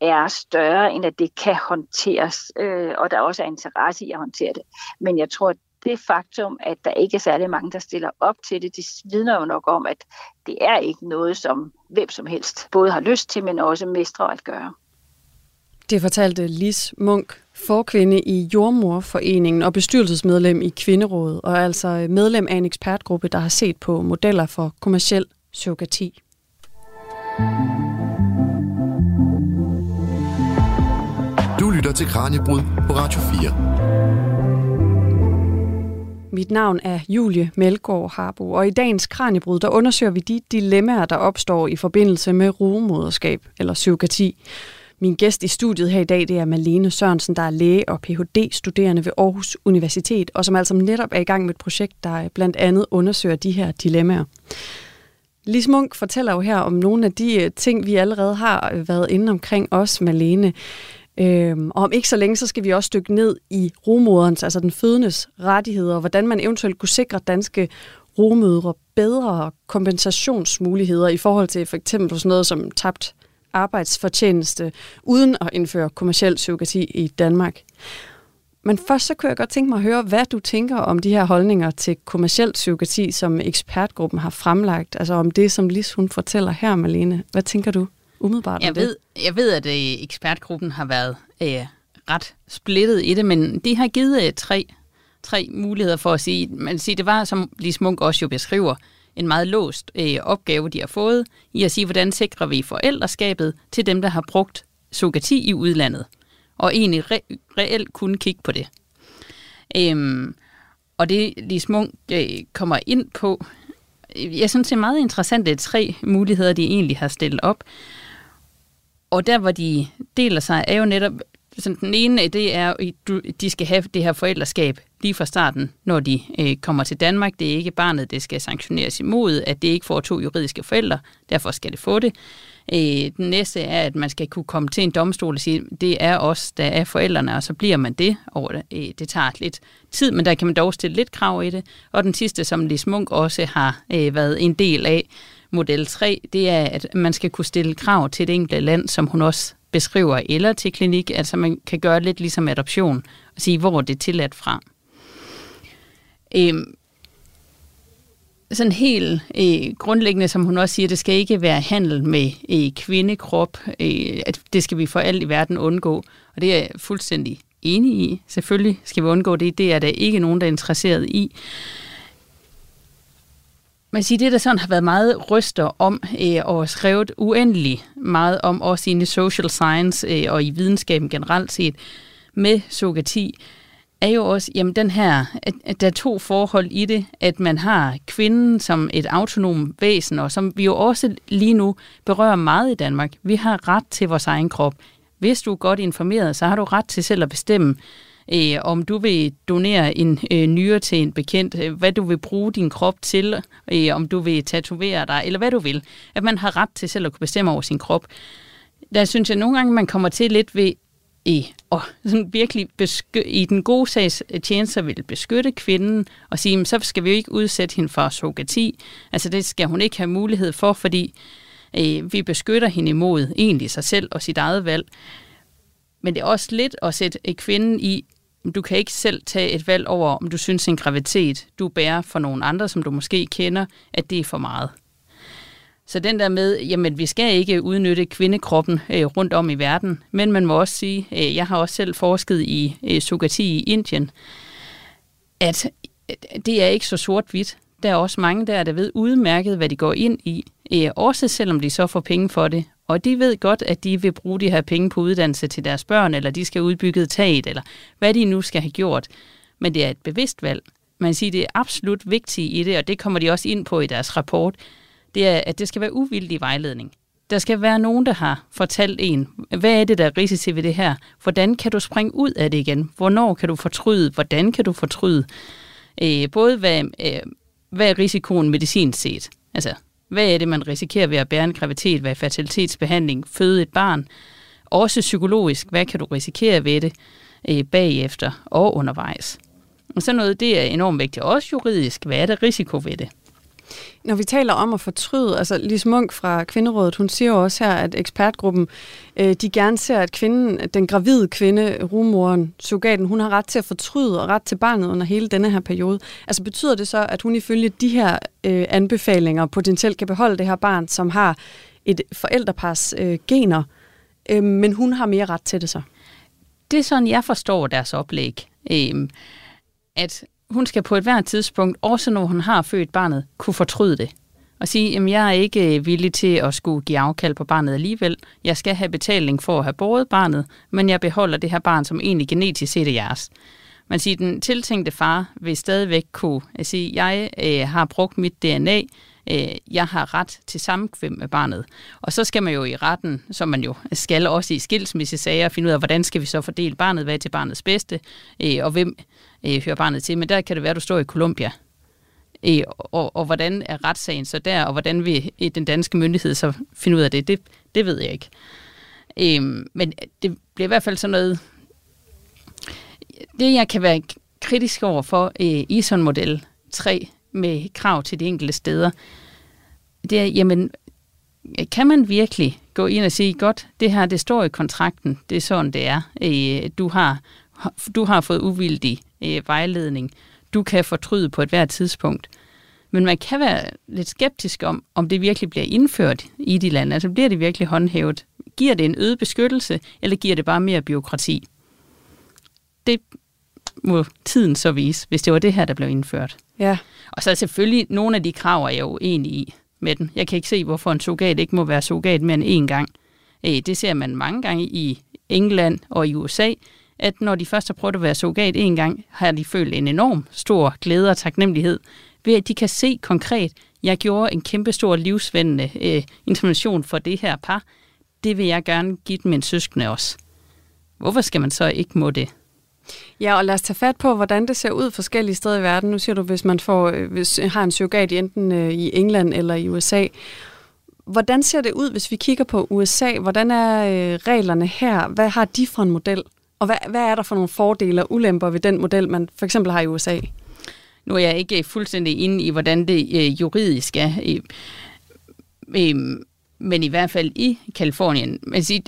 er større, end at det kan håndteres, øh, og der også er interesse i at håndtere det. Men jeg tror, at det faktum, at der ikke er særlig mange, der stiller op til det, det vidner jo nok om, at det er ikke noget, som hvem som helst både har lyst til, men også mestrer at gøre. Det fortalte Lis Munk, forkvinde i Jordmorforeningen og bestyrelsesmedlem i Kvinderådet, og altså medlem af en ekspertgruppe, der har set på modeller for kommersiel surrogati. Du lytter til Kranjebrud på Radio 4. Mit navn er Julie Melgaard Harbo, og i dagens Kranjebrud, der undersøger vi de dilemmaer, der opstår i forbindelse med rugemoderskab eller psykati. Min gæst i studiet her i dag, det er Malene Sørensen, der er læge og Ph.D.-studerende ved Aarhus Universitet, og som altså netop er i gang med et projekt, der blandt andet undersøger de her dilemmaer. Lis Munk fortæller jo her om nogle af de øh, ting, vi allerede har øh, været inde omkring os, Malene. Øhm, og om ikke så længe, så skal vi også dykke ned i rumoderens, altså den fødendes rettigheder, og hvordan man eventuelt kunne sikre danske rumødre bedre kompensationsmuligheder i forhold til for eksempel sådan noget som tabt arbejdsfortjeneste, uden at indføre kommersiel surrogati i Danmark. Men først så kunne jeg godt tænke mig at høre, hvad du tænker om de her holdninger til kommersiel surrogati, som ekspertgruppen har fremlagt. Altså om det, som Lis hun fortæller her, Malene. Hvad tænker du umiddelbart jeg ved, det? Jeg ved, at øh, ekspertgruppen har været øh, ret splittet i det, men de har givet øh, tre, tre muligheder for at sige, man siger, det var, som Lis Munk også jo beskriver, en meget låst øh, opgave, de har fået, i at sige, hvordan sikrer vi forældreskabet til dem, der har brugt surrogati i udlandet og egentlig re- reelt kunne kigge på det. Øhm, og det Lise Munk øh, kommer ind på, jeg synes det er meget interessant, er tre muligheder, de egentlig har stillet op. Og der, hvor de deler sig, er jo netop, sådan den ene, idé er, at de skal have det her forældreskab lige fra starten, når de øh, kommer til Danmark. Det er ikke barnet, det skal sanktioneres imod, at det ikke får to juridiske forældre, derfor skal det få det. Øh, den næste er, at man skal kunne komme til en domstol og sige, det er os, der er forældrene, og så bliver man det. Og øh, det tager lidt tid, men der kan man dog stille lidt krav i det. Og den sidste, som Lis Munk også har øh, været en del af, model 3, det er, at man skal kunne stille krav til det enkelte land, som hun også beskriver, eller til klinik, altså man kan gøre lidt ligesom adoption, og sige, hvor det er tilladt fra. Øhm, sådan helt øh, grundlæggende, som hun også siger, det skal ikke være handel med øh, kvindekrop. Øh, at det skal vi for alt i verden undgå. Og det er jeg fuldstændig enig i. Selvfølgelig skal vi undgå det. Det er der ikke nogen, der er interesseret i. Man siger, det der sådan har været meget ryster om øh, og skrevet uendelig meget om, også i social science øh, og i videnskaben generelt set, med sogati, er jo også, jamen den her, at, at der er to forhold i det, at man har kvinden som et autonom væsen, og som vi jo også lige nu berører meget i Danmark. Vi har ret til vores egen krop. Hvis du er godt informeret, så har du ret til selv at bestemme, øh, om du vil donere en øh, nyre til en bekendt, øh, hvad du vil bruge din krop til, øh, om du vil tatovere dig, eller hvad du vil. At man har ret til selv at kunne bestemme over sin krop. Der synes jeg nogle gange, man kommer til lidt ved i, og sådan virkelig besky- i den gode sags øh, tjenester vil beskytte kvinden og sige, så skal vi jo ikke udsætte hende for surrogati. Altså det skal hun ikke have mulighed for, fordi øh, vi beskytter hende imod egentlig sig selv og sit eget valg. Men det er også lidt at sætte øh, kvinden i, du kan ikke selv tage et valg over, om du synes en graviditet, du bærer for nogle andre, som du måske kender, at det er for meget. Så den der med, jamen vi skal ikke udnytte kvindekroppen øh, rundt om i verden, men man må også sige, øh, jeg har også selv forsket i øh, sugati i Indien, at øh, det er ikke så sort-hvidt. Der er også mange der, der ved udmærket, hvad de går ind i, øh, også selvom de så får penge for det. Og de ved godt, at de vil bruge de her penge på uddannelse til deres børn, eller de skal udbygge taget, eller hvad de nu skal have gjort. Men det er et bevidst valg. Man siger, det er absolut vigtigt i det, og det kommer de også ind på i deres rapport, det er, at det skal være uvildig vejledning. Der skal være nogen, der har fortalt en, hvad er det, der er risici ved det her? Hvordan kan du springe ud af det igen? Hvornår kan du fortryde? Hvordan kan du fortryde? Øh, både hvad, øh, hvad er risikoen medicinsk set? Altså, hvad er det, man risikerer ved at bære en graviditet, hvad er fertilitetsbehandling, føde et barn? Også psykologisk, hvad kan du risikere ved det øh, bagefter og undervejs? Og så noget, det er enormt vigtigt. Også juridisk, hvad er der risiko ved det? Når vi taler om at fortryde, altså Lise Munk fra Kvinderådet, hun siger jo også her, at ekspertgruppen, øh, de gerne ser, at kvinden, den gravide kvinde, rumoren, surrogaten, hun har ret til at fortryde og ret til barnet under hele denne her periode. Altså betyder det så, at hun ifølge de her øh, anbefalinger potentielt kan beholde det her barn, som har et forældrepars øh, gener, øh, men hun har mere ret til det så? Det er sådan, jeg forstår deres oplæg. Øh, at hun skal på et hvert tidspunkt, også når hun har født barnet, kunne fortryde det. Og sige, at jeg er ikke øh, villig til at skulle give afkald på barnet alligevel. Jeg skal have betaling for at have båret barnet, men jeg beholder det her barn, som egentlig genetisk set er jeres. Man siger, den tiltænkte far vil stadigvæk kunne at sige, jeg øh, har brugt mit DNA, øh, jeg har ret til samkvem med barnet. Og så skal man jo i retten, som man jo skal også i skilsmissesager, finde ud af, hvordan skal vi så fordele barnet, hvad er til barnets bedste, øh, og hvem øh, hører barnet til. Men der kan det være, at du står i Colombia. Øh, og, og hvordan er retssagen så der, og hvordan vil øh, den danske myndighed så finde ud af det, det, det ved jeg ikke. Øh, men det bliver i hvert fald sådan noget... Det, jeg kan være kritisk over for øh, i sådan model 3 med krav til de enkelte steder, det er, jamen, kan man virkelig gå ind og sige, godt, det her, det står i kontrakten, det er sådan, det er. Øh, du har, du har fået uvildig øh, vejledning. Du kan fortryde på et hvert tidspunkt. Men man kan være lidt skeptisk om, om det virkelig bliver indført i de lande. Altså bliver det virkelig håndhævet? Giver det en øget beskyttelse, eller giver det bare mere byråkrati? Det må tiden så vise, hvis det var det her, der blev indført. Ja. Og så er selvfølgelig nogle af de krav, er jeg jo enig i med den. Jeg kan ikke se, hvorfor en surrogat ikke må være surrogat mere end én gang. Øh, det ser man mange gange i England og i USA, at når de først har prøvet at være surrogat en gang, har de følt en enorm stor glæde og taknemmelighed ved, at de kan se konkret, jeg gjorde en kæmpe stor livsvendende øh, intervention for det her par. Det vil jeg gerne give dem en søskende også. Hvorfor skal man så ikke må det? Ja, og lad os tage fat på, hvordan det ser ud forskellige steder i verden. Nu siger du, hvis man får, øh, hvis, øh, har en surrogat enten øh, i England eller i USA. Hvordan ser det ud, hvis vi kigger på USA? Hvordan er øh, reglerne her? Hvad har de for en model? Og hvad, hvad er der for nogle fordele og ulemper ved den model, man for eksempel har i USA? Nu er jeg ikke fuldstændig inde i, hvordan det øh, juridisk er, øh, øh, men i hvert fald i Kalifornien. Man siger,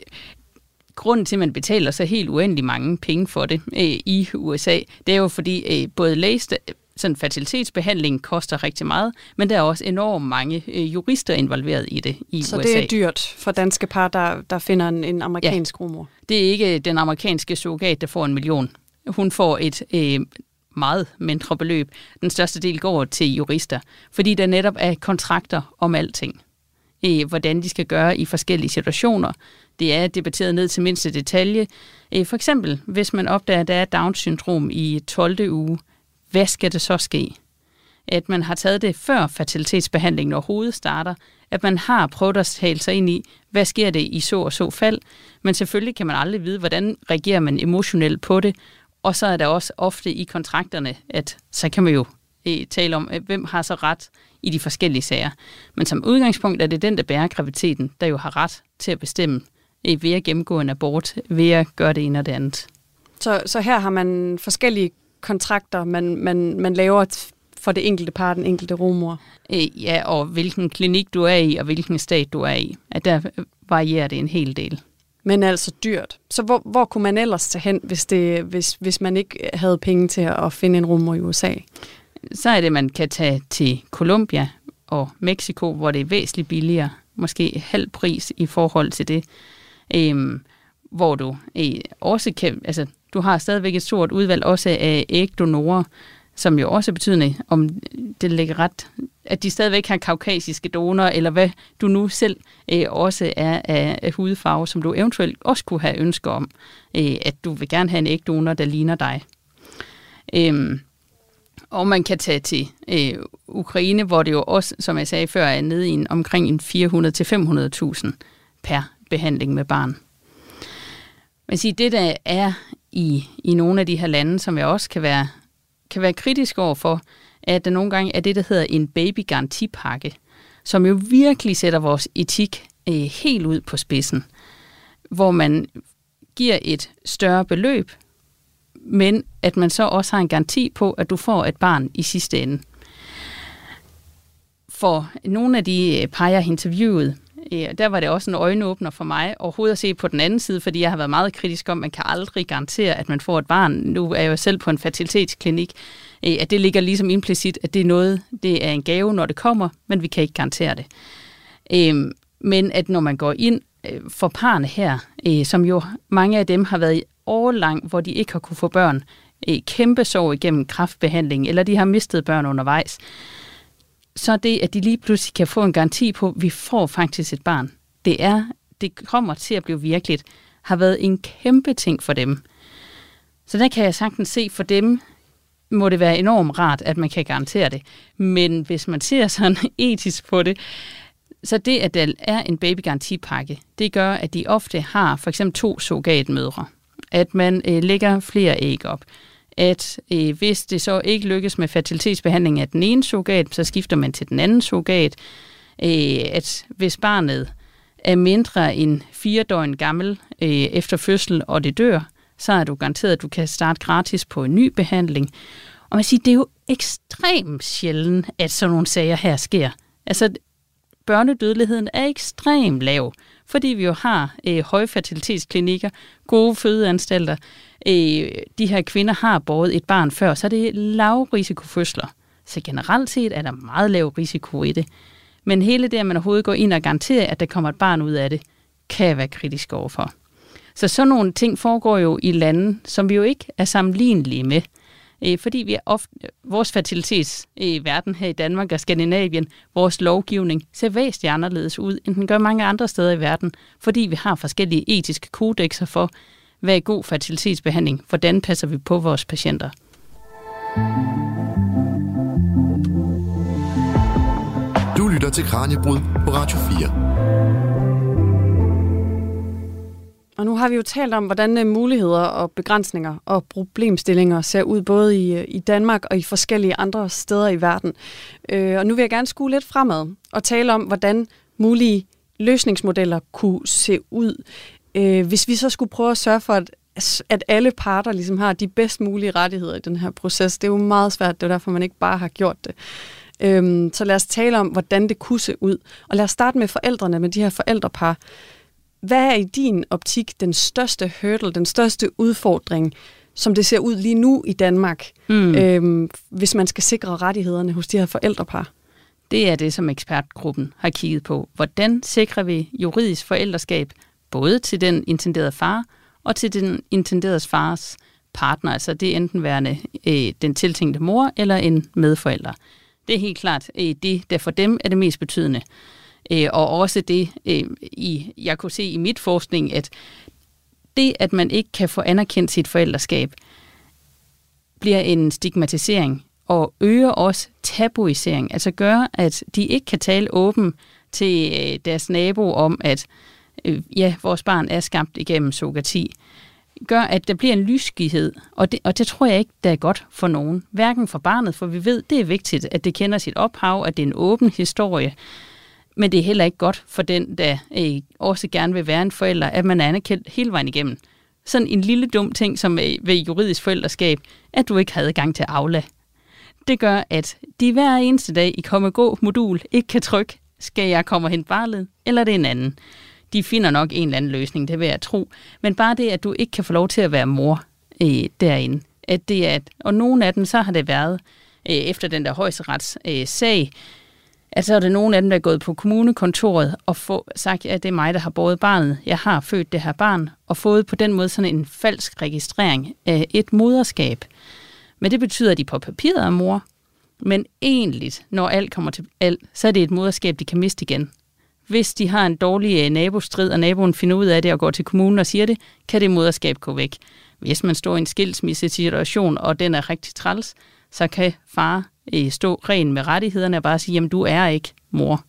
grunden til, at man betaler så helt uendelig mange penge for det øh, i USA, det er jo fordi øh, både læste, sådan fertilitetsbehandling koster rigtig meget, men der er også enormt mange øh, jurister involveret i det i så USA. Så det er dyrt for danske par, der, der finder en, en amerikansk ja. rumor? Det er ikke den amerikanske surrogat, der får en million. Hun får et øh, meget mindre beløb. Den største del går til jurister, fordi der netop er kontrakter om alting. Øh, hvordan de skal gøre i forskellige situationer. Det er debatteret ned til mindste detalje. Øh, for eksempel, hvis man opdager, at der er Down-syndrom i 12. uge, hvad skal det så ske? At man har taget det før fertilitetsbehandlingen overhovedet starter, at man har prøvet at tale sig ind i, hvad sker det i så og så fald, men selvfølgelig kan man aldrig vide, hvordan reagerer man emotionelt på det, og så er der også ofte i kontrakterne, at så kan man jo eh, tale om, hvem har så ret i de forskellige sager. Men som udgangspunkt er det den, der bærer graviditeten, der jo har ret til at bestemme eh, ved at gennemgå en abort, ved at gøre det ene og det andet. Så, så her har man forskellige kontrakter, man, man, man laver for det enkelte par, den enkelte rumor. Øh, ja, og hvilken klinik du er i, og hvilken stat du er i. At der varierer det en hel del. Men altså dyrt. Så hvor, hvor kunne man ellers tage hen, hvis, det, hvis, hvis man ikke havde penge til at finde en rumor i USA? Så er det, man kan tage til Colombia og Mexico, hvor det er væsentligt billigere. Måske halv pris i forhold til det. Øhm, hvor du øh, også kan, altså du har stadigvæk et stort udvalg også af ægdonorer, som jo også betyder, om det ligger ret, at de stadigvæk har kaukasiske donorer, eller hvad du nu selv øh, også er af, af hudfarve, som du eventuelt også kunne have ønsker om, øh, at du vil gerne have en ægdonor, der ligner dig. Øhm, og man kan tage til øh, Ukraine, hvor det jo også, som jeg sagde før, er nede i en, omkring en 400-500.000 per behandling med barn. Men sige, det der er i, i nogle af de her lande, som jeg også kan være kan være kritisk over for, at der nogle gange er det, der hedder en babygarantipakke, som jo virkelig sætter vores etik øh, helt ud på spidsen, hvor man giver et større beløb, men at man så også har en garanti på, at du får et barn i sidste ende. For nogle af de øh, par, jeg har interviewet, der var det også en øjenåbner for mig overhovedet at se på den anden side, fordi jeg har været meget kritisk om, at man kan aldrig garantere, at man får et barn. Nu er jeg jo selv på en fertilitetsklinik, at det ligger ligesom implicit, at det er noget, det er en gave, når det kommer, men vi kan ikke garantere det. Øhm, men at når man går ind øh, for parne her, øh, som jo mange af dem har været i årlang, hvor de ikke har kunne få børn, øh, kæmpe sorg igennem kraftbehandling, eller de har mistet børn undervejs, så det, at de lige pludselig kan få en garanti på, at vi får faktisk et barn, det er, det kommer til at blive virkeligt, har været en kæmpe ting for dem. Så der kan jeg sagtens se, for dem må det være enormt rart, at man kan garantere det. Men hvis man ser sådan <laughs> etisk på det, så det, at der er en babygarantipakke, det gør, at de ofte har for eksempel to surrogatmødre. At man øh, lægger flere æg op at øh, hvis det så ikke lykkes med fertilitetsbehandling af den ene surrogat, så skifter man til den anden surrogat. Øh, at hvis barnet er mindre end fire døgn gammel øh, efter fødsel, og det dør, så er du garanteret, at du kan starte gratis på en ny behandling. Og man siger, det er jo ekstremt sjældent, at sådan nogle sager her sker. Altså, børnedødeligheden er ekstremt lav, fordi vi jo har øh, højfertilitetsklinikker, gode fødeanstalter, øh, de her kvinder har båret et barn før, så er det lavrisikofødsler. Så generelt set er der meget lav risiko i det. Men hele det, at man overhovedet går ind og garanterer, at der kommer et barn ud af det, kan være kritisk overfor. Så sådan nogle ting foregår jo i lande, som vi jo ikke er sammenlignelige med. Øh, fordi vi er ofte, vores fertilitets øh, i verden her i Danmark og Skandinavien, vores lovgivning ser væsentligt anderledes ud, end den gør mange andre steder i verden, fordi vi har forskellige etiske kodexer for, hvad er god fertilitetsbehandling? Hvordan passer vi på vores patienter? Du lytter til Kranjebrud på Radio 4. Og nu har vi jo talt om, hvordan øh, muligheder og begrænsninger og problemstillinger ser ud både i, øh, i Danmark og i forskellige andre steder i verden. Øh, og nu vil jeg gerne skue lidt fremad og tale om, hvordan mulige løsningsmodeller kunne se ud. Øh, hvis vi så skulle prøve at sørge for, at, at alle parter ligesom har de bedst mulige rettigheder i den her proces, det er jo meget svært, det er derfor, man ikke bare har gjort det. Øhm, så lad os tale om, hvordan det kunne se ud. Og lad os starte med forældrene, med de her forældrepar. Hvad er i din optik den største hurdle, den største udfordring, som det ser ud lige nu i Danmark, mm. øhm, hvis man skal sikre rettighederne hos de her forældrepar? Det er det, som ekspertgruppen har kigget på. Hvordan sikrer vi juridisk forældreskab både til den intenderede far og til den intenderedes fars partner, altså det er enten værende øh, den tiltænkte mor eller en medforælder. Det er helt klart øh, det, der for dem er det mest betydende. Øh, og også det, øh, i, jeg kunne se i mit forskning, at det, at man ikke kan få anerkendt sit forældreskab, bliver en stigmatisering og øger også tabuisering. Altså gør, at de ikke kan tale åben til øh, deres nabo om, at øh, ja, vores barn er skabt igennem sogati, gør, at der bliver en lysgighed, og det, og det tror jeg ikke, der er godt for nogen. Hverken for barnet, for vi ved, det er vigtigt, at det kender sit ophav, at det er en åben historie, men det er heller ikke godt for den, der øh, også gerne vil være en forælder, at man er anerkendt hele vejen igennem. Sådan en lille dum ting som øh, ved juridisk forældreskab, at du ikke havde gang til Aula. Det gør, at de hver eneste dag i komme gå modul ikke kan trykke, skal jeg komme hen barlet, eller det er en anden de finder nok en eller anden løsning, det vil jeg tro. Men bare det, at du ikke kan få lov til at være mor øh, derinde. At det er, og nogle af dem, så har det været øh, efter den der højesterets øh, sag, at så er det nogle af dem, der er gået på kommunekontoret og få, sagt, at det er mig, der har båret barnet. Jeg har født det her barn, og fået på den måde sådan en falsk registrering af et moderskab. Men det betyder, at de på papiret er mor, men egentlig, når alt kommer til alt, så er det et moderskab, de kan miste igen. Hvis de har en dårlig øh, nabostrid, og naboen finder ud af det og går til kommunen og siger det, kan det moderskab gå væk. Hvis man står i en skilsmissesituation, og den er rigtig træls, så kan far øh, stå ren med rettighederne og bare sige, jamen du er ikke mor.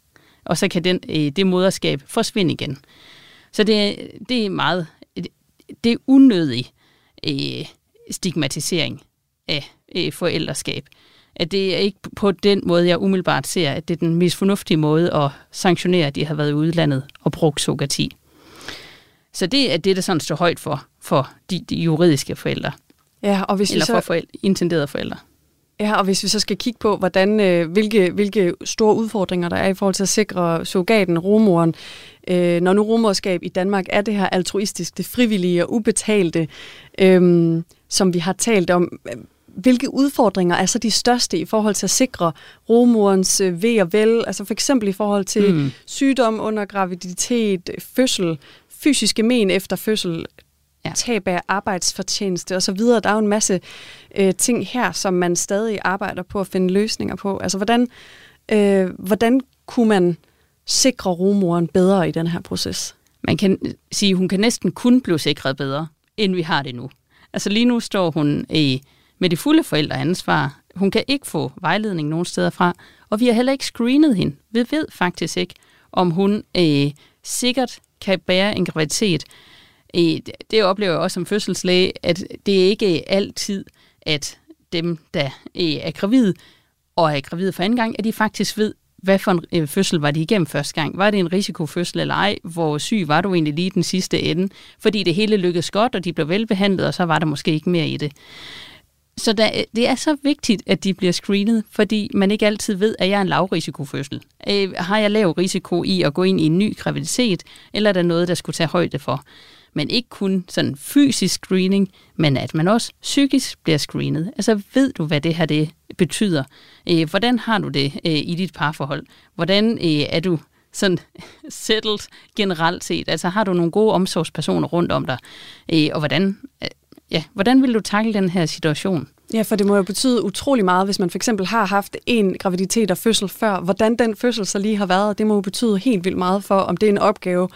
Og så kan den, øh, det moderskab forsvinde igen. Så det, det er meget, øh, det er unødig øh, stigmatisering af øh, forældreskab. At det er ikke på den måde, jeg umiddelbart ser, at det er den mest fornuftige måde at sanktionere, at de har været i udlandet og brugt surrogati. Så det er det, der sådan står højt for, for de, de juridiske forældre. Ja, og hvis eller vi så... for forældre, intenderede forældre. Ja, og hvis vi så skal kigge på, hvordan, øh, hvilke, hvilke store udfordringer der er i forhold til at sikre surrogaten, rumoren, øh, når nu rumorskab i Danmark er det her altruistisk, det frivillige og ubetalte, øh, som vi har talt om, hvilke udfordringer er så de største i forhold til at sikre rumorens øh, ved og vel, altså for eksempel i forhold til mm. sygdom under graviditet, fødsel, fysiske men efter fødsel, ja. tab af arbejdsfortjeneste osv. Der er jo en masse øh, ting her, som man stadig arbejder på at finde løsninger på. Altså, hvordan, øh, hvordan kunne man sikre rumoren bedre i den her proces? Man kan sige, at hun kan næsten kun blive sikret bedre, end vi har det nu. Altså lige nu står hun i, med det fulde forældreansvar. Hun kan ikke få vejledning nogen steder fra, og vi har heller ikke screenet hende. Vi ved faktisk ikke, om hun øh, sikkert kan bære en graviditet. Øh, det oplever jeg også som fødselslæge, at det ikke altid, at dem, der øh, er gravide og er gravide for anden gang, at de faktisk ved, hvad for en øh, fødsel var de igennem første gang? Var det en risikofødsel eller ej? Hvor syg var du egentlig lige den sidste ende? Fordi det hele lykkedes godt, og de blev velbehandlet, og så var der måske ikke mere i det. Så der, det er så vigtigt, at de bliver screenet, fordi man ikke altid ved, at jeg er en lavrisikofødsel. Øh, har jeg lav risiko i at gå ind i en ny graviditet, eller er der noget, der skulle tage højde for? Men ikke kun sådan fysisk screening, men at man også psykisk bliver screenet. Altså ved du, hvad det her det betyder? Øh, hvordan har du det øh, i dit parforhold? Hvordan øh, er du sådan <laughs> settled generelt set? Altså har du nogle gode omsorgspersoner rundt om dig? Øh, og hvordan, øh, ja, hvordan vil du takle den her situation? Ja, for det må jo betyde utrolig meget, hvis man for eksempel har haft en graviditet og fødsel før. Hvordan den fødsel så lige har været, det må jo betyde helt vildt meget for, om det er en opgave,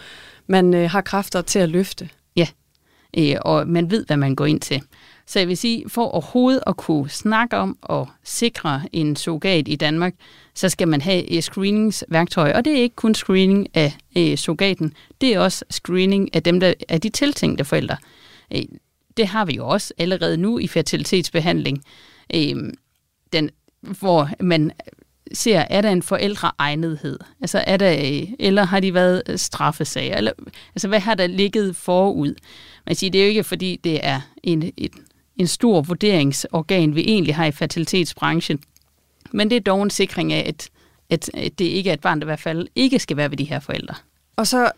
man øh, har kræfter til at løfte. Ja, øh, og man ved, hvad man går ind til. Så jeg vil sige, for overhovedet at kunne snakke om og sikre en surrogat i Danmark, så skal man have et screeningsværktøj. Og det er ikke kun screening af øh, surrogaten, det er også screening af dem, der er de tiltænkte forældre. Det har vi jo også allerede nu i fertilitetsbehandling, øh, den, hvor man ser, er der en forældreegnethed? Altså, er der, øh, eller har de været øh, straffesager? Eller, altså, hvad har der ligget forud? Man siger, det er jo ikke, fordi det er en, en, en stor vurderingsorgan, vi egentlig har i fertilitetsbranchen. Men det er dog en sikring af, at, at, at det ikke er et barn, der i hvert fald ikke skal være ved de her forældre. Og så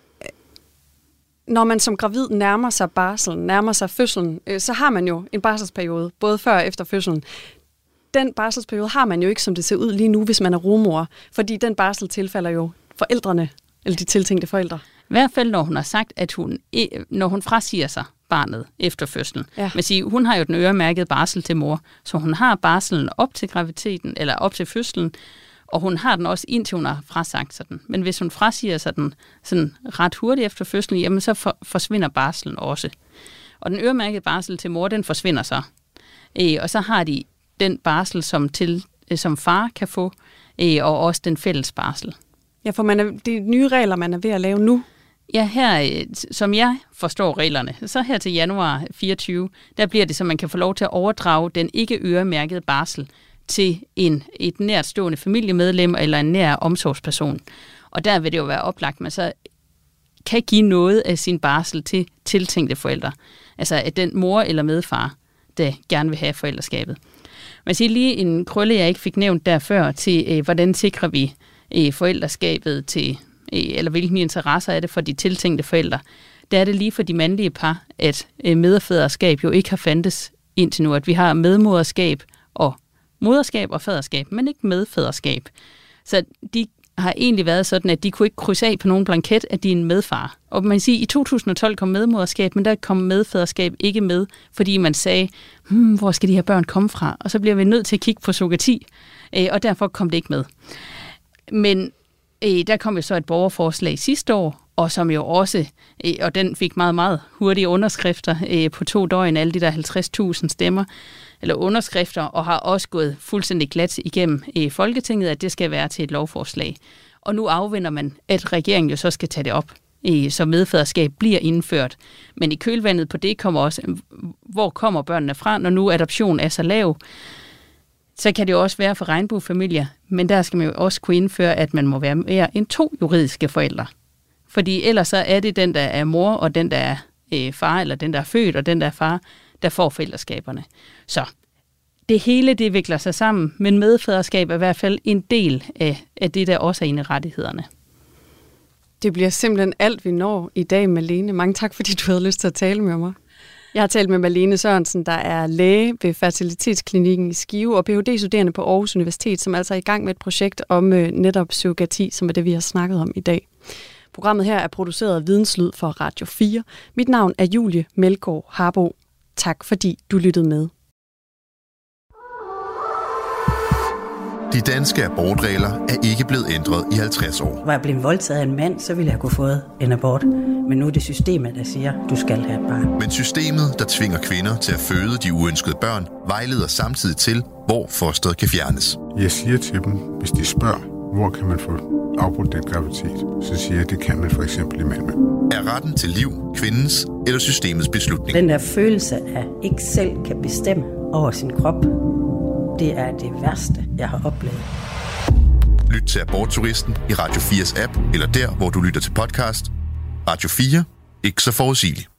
når man som gravid nærmer sig barselen, nærmer sig fødslen, øh, så har man jo en barselsperiode, både før og efter fødslen. Den barselsperiode har man jo ikke, som det ser ud lige nu, hvis man er rumor, fordi den barsel tilfalder jo forældrene, eller de tiltænkte forældre. I hvert fald, når hun har sagt, at hun, når hun frasiger sig barnet efter fødslen. Ja. Men sige, hun har jo den øremærkede barsel til mor, så hun har barselen op til graviditeten, eller op til fødslen, og hun har den også indtil hun har frasagt sig den. Men hvis hun frasiger sig den sådan ret hurtigt efter fødslen, jamen så for, forsvinder barselen også. Og den øremærkede barsel til mor, den forsvinder så. Øh, og så har de den barsel, som, til, øh, som far kan få, øh, og også den fælles barsel. Ja, for man er, de nye regler, man er ved at lave nu, Ja, her, øh, som jeg forstår reglerne, så her til januar 24, der bliver det, så man kan få lov til at overdrage den ikke øremærkede barsel til en, et nærtstående familiemedlem eller en nær omsorgsperson. Og der vil det jo være oplagt, at man så kan give noget af sin barsel til tiltænkte forældre. Altså at den mor eller medfar, der gerne vil have forældreskabet. Man siger lige en krølle, jeg ikke fik nævnt der før, til øh, hvordan sikrer vi øh, forældreskabet til, øh, eller hvilken interesser er det for de tiltænkte forældre. Der er det lige for de mandlige par, at øh, medfæderskab jo ikke har fandtes indtil nu, at vi har medmoderskab og moderskab og faderskab, men ikke medfaderskab. Så de har egentlig været sådan, at de kunne ikke krydse af på nogen blanket, at de er en medfar. Og man siger, at i 2012 kom medmoderskab, men der kom medfaderskab ikke med, fordi man sagde, hmm, hvor skal de her børn komme fra? Og så bliver vi nødt til at kigge på sugati, øh, og derfor kom det ikke med. Men øh, der kom jo så et borgerforslag sidste år, og som jo også, øh, og den fik meget, meget hurtige underskrifter øh, på to døgn, alle de der 50.000 stemmer, eller underskrifter, og har også gået fuldstændig glat igennem i Folketinget, at det skal være til et lovforslag. Og nu afvender man, at regeringen jo så skal tage det op så medfaderskab bliver indført. Men i kølvandet på det kommer også, hvor kommer børnene fra, når nu adoption er så lav? Så kan det jo også være for regnbuefamilier, men der skal man jo også kunne indføre, at man må være mere end to juridiske forældre. Fordi ellers så er det den, der er mor, og den, der er øh, far, eller den, der er født, og den, der er far, der får forældreskaberne. Så det hele det vikler sig sammen, men medfaderskab er i hvert fald en del af, af det, der også er en af rettighederne. Det bliver simpelthen alt, vi når i dag, Malene. Mange tak, fordi du havde lyst til at tale med mig. Jeg har talt med Malene Sørensen, der er læge ved Fertilitetsklinikken i Skive og Ph.D.-studerende på Aarhus Universitet, som altså er i gang med et projekt om øh, netop surrogati, som er det, vi har snakket om i dag. Programmet her er produceret af Videnslyd for Radio 4. Mit navn er Julie Melgaard Harbo. Tak fordi du lyttede med. De danske abortregler er ikke blevet ændret i 50 år. Var jeg blevet voldtaget af en mand, så ville jeg kunne få en abort. Men nu er det systemet, der siger, du skal have et barn. Men systemet, der tvinger kvinder til at føde de uønskede børn, vejleder samtidig til, hvor fosteret kan fjernes. Jeg siger til dem, hvis de spørger, hvor kan man få afbrudt den graviditet, så siger jeg, at det kan man for eksempel i Malmø. Er retten til liv kvindens eller systemets beslutning? Den der følelse af ikke selv kan bestemme over sin krop, det er det værste, jeg har oplevet. Lyt til Abortturisten i Radio 4's app, eller der, hvor du lytter til podcast. Radio 4. Ikke så forudsigeligt.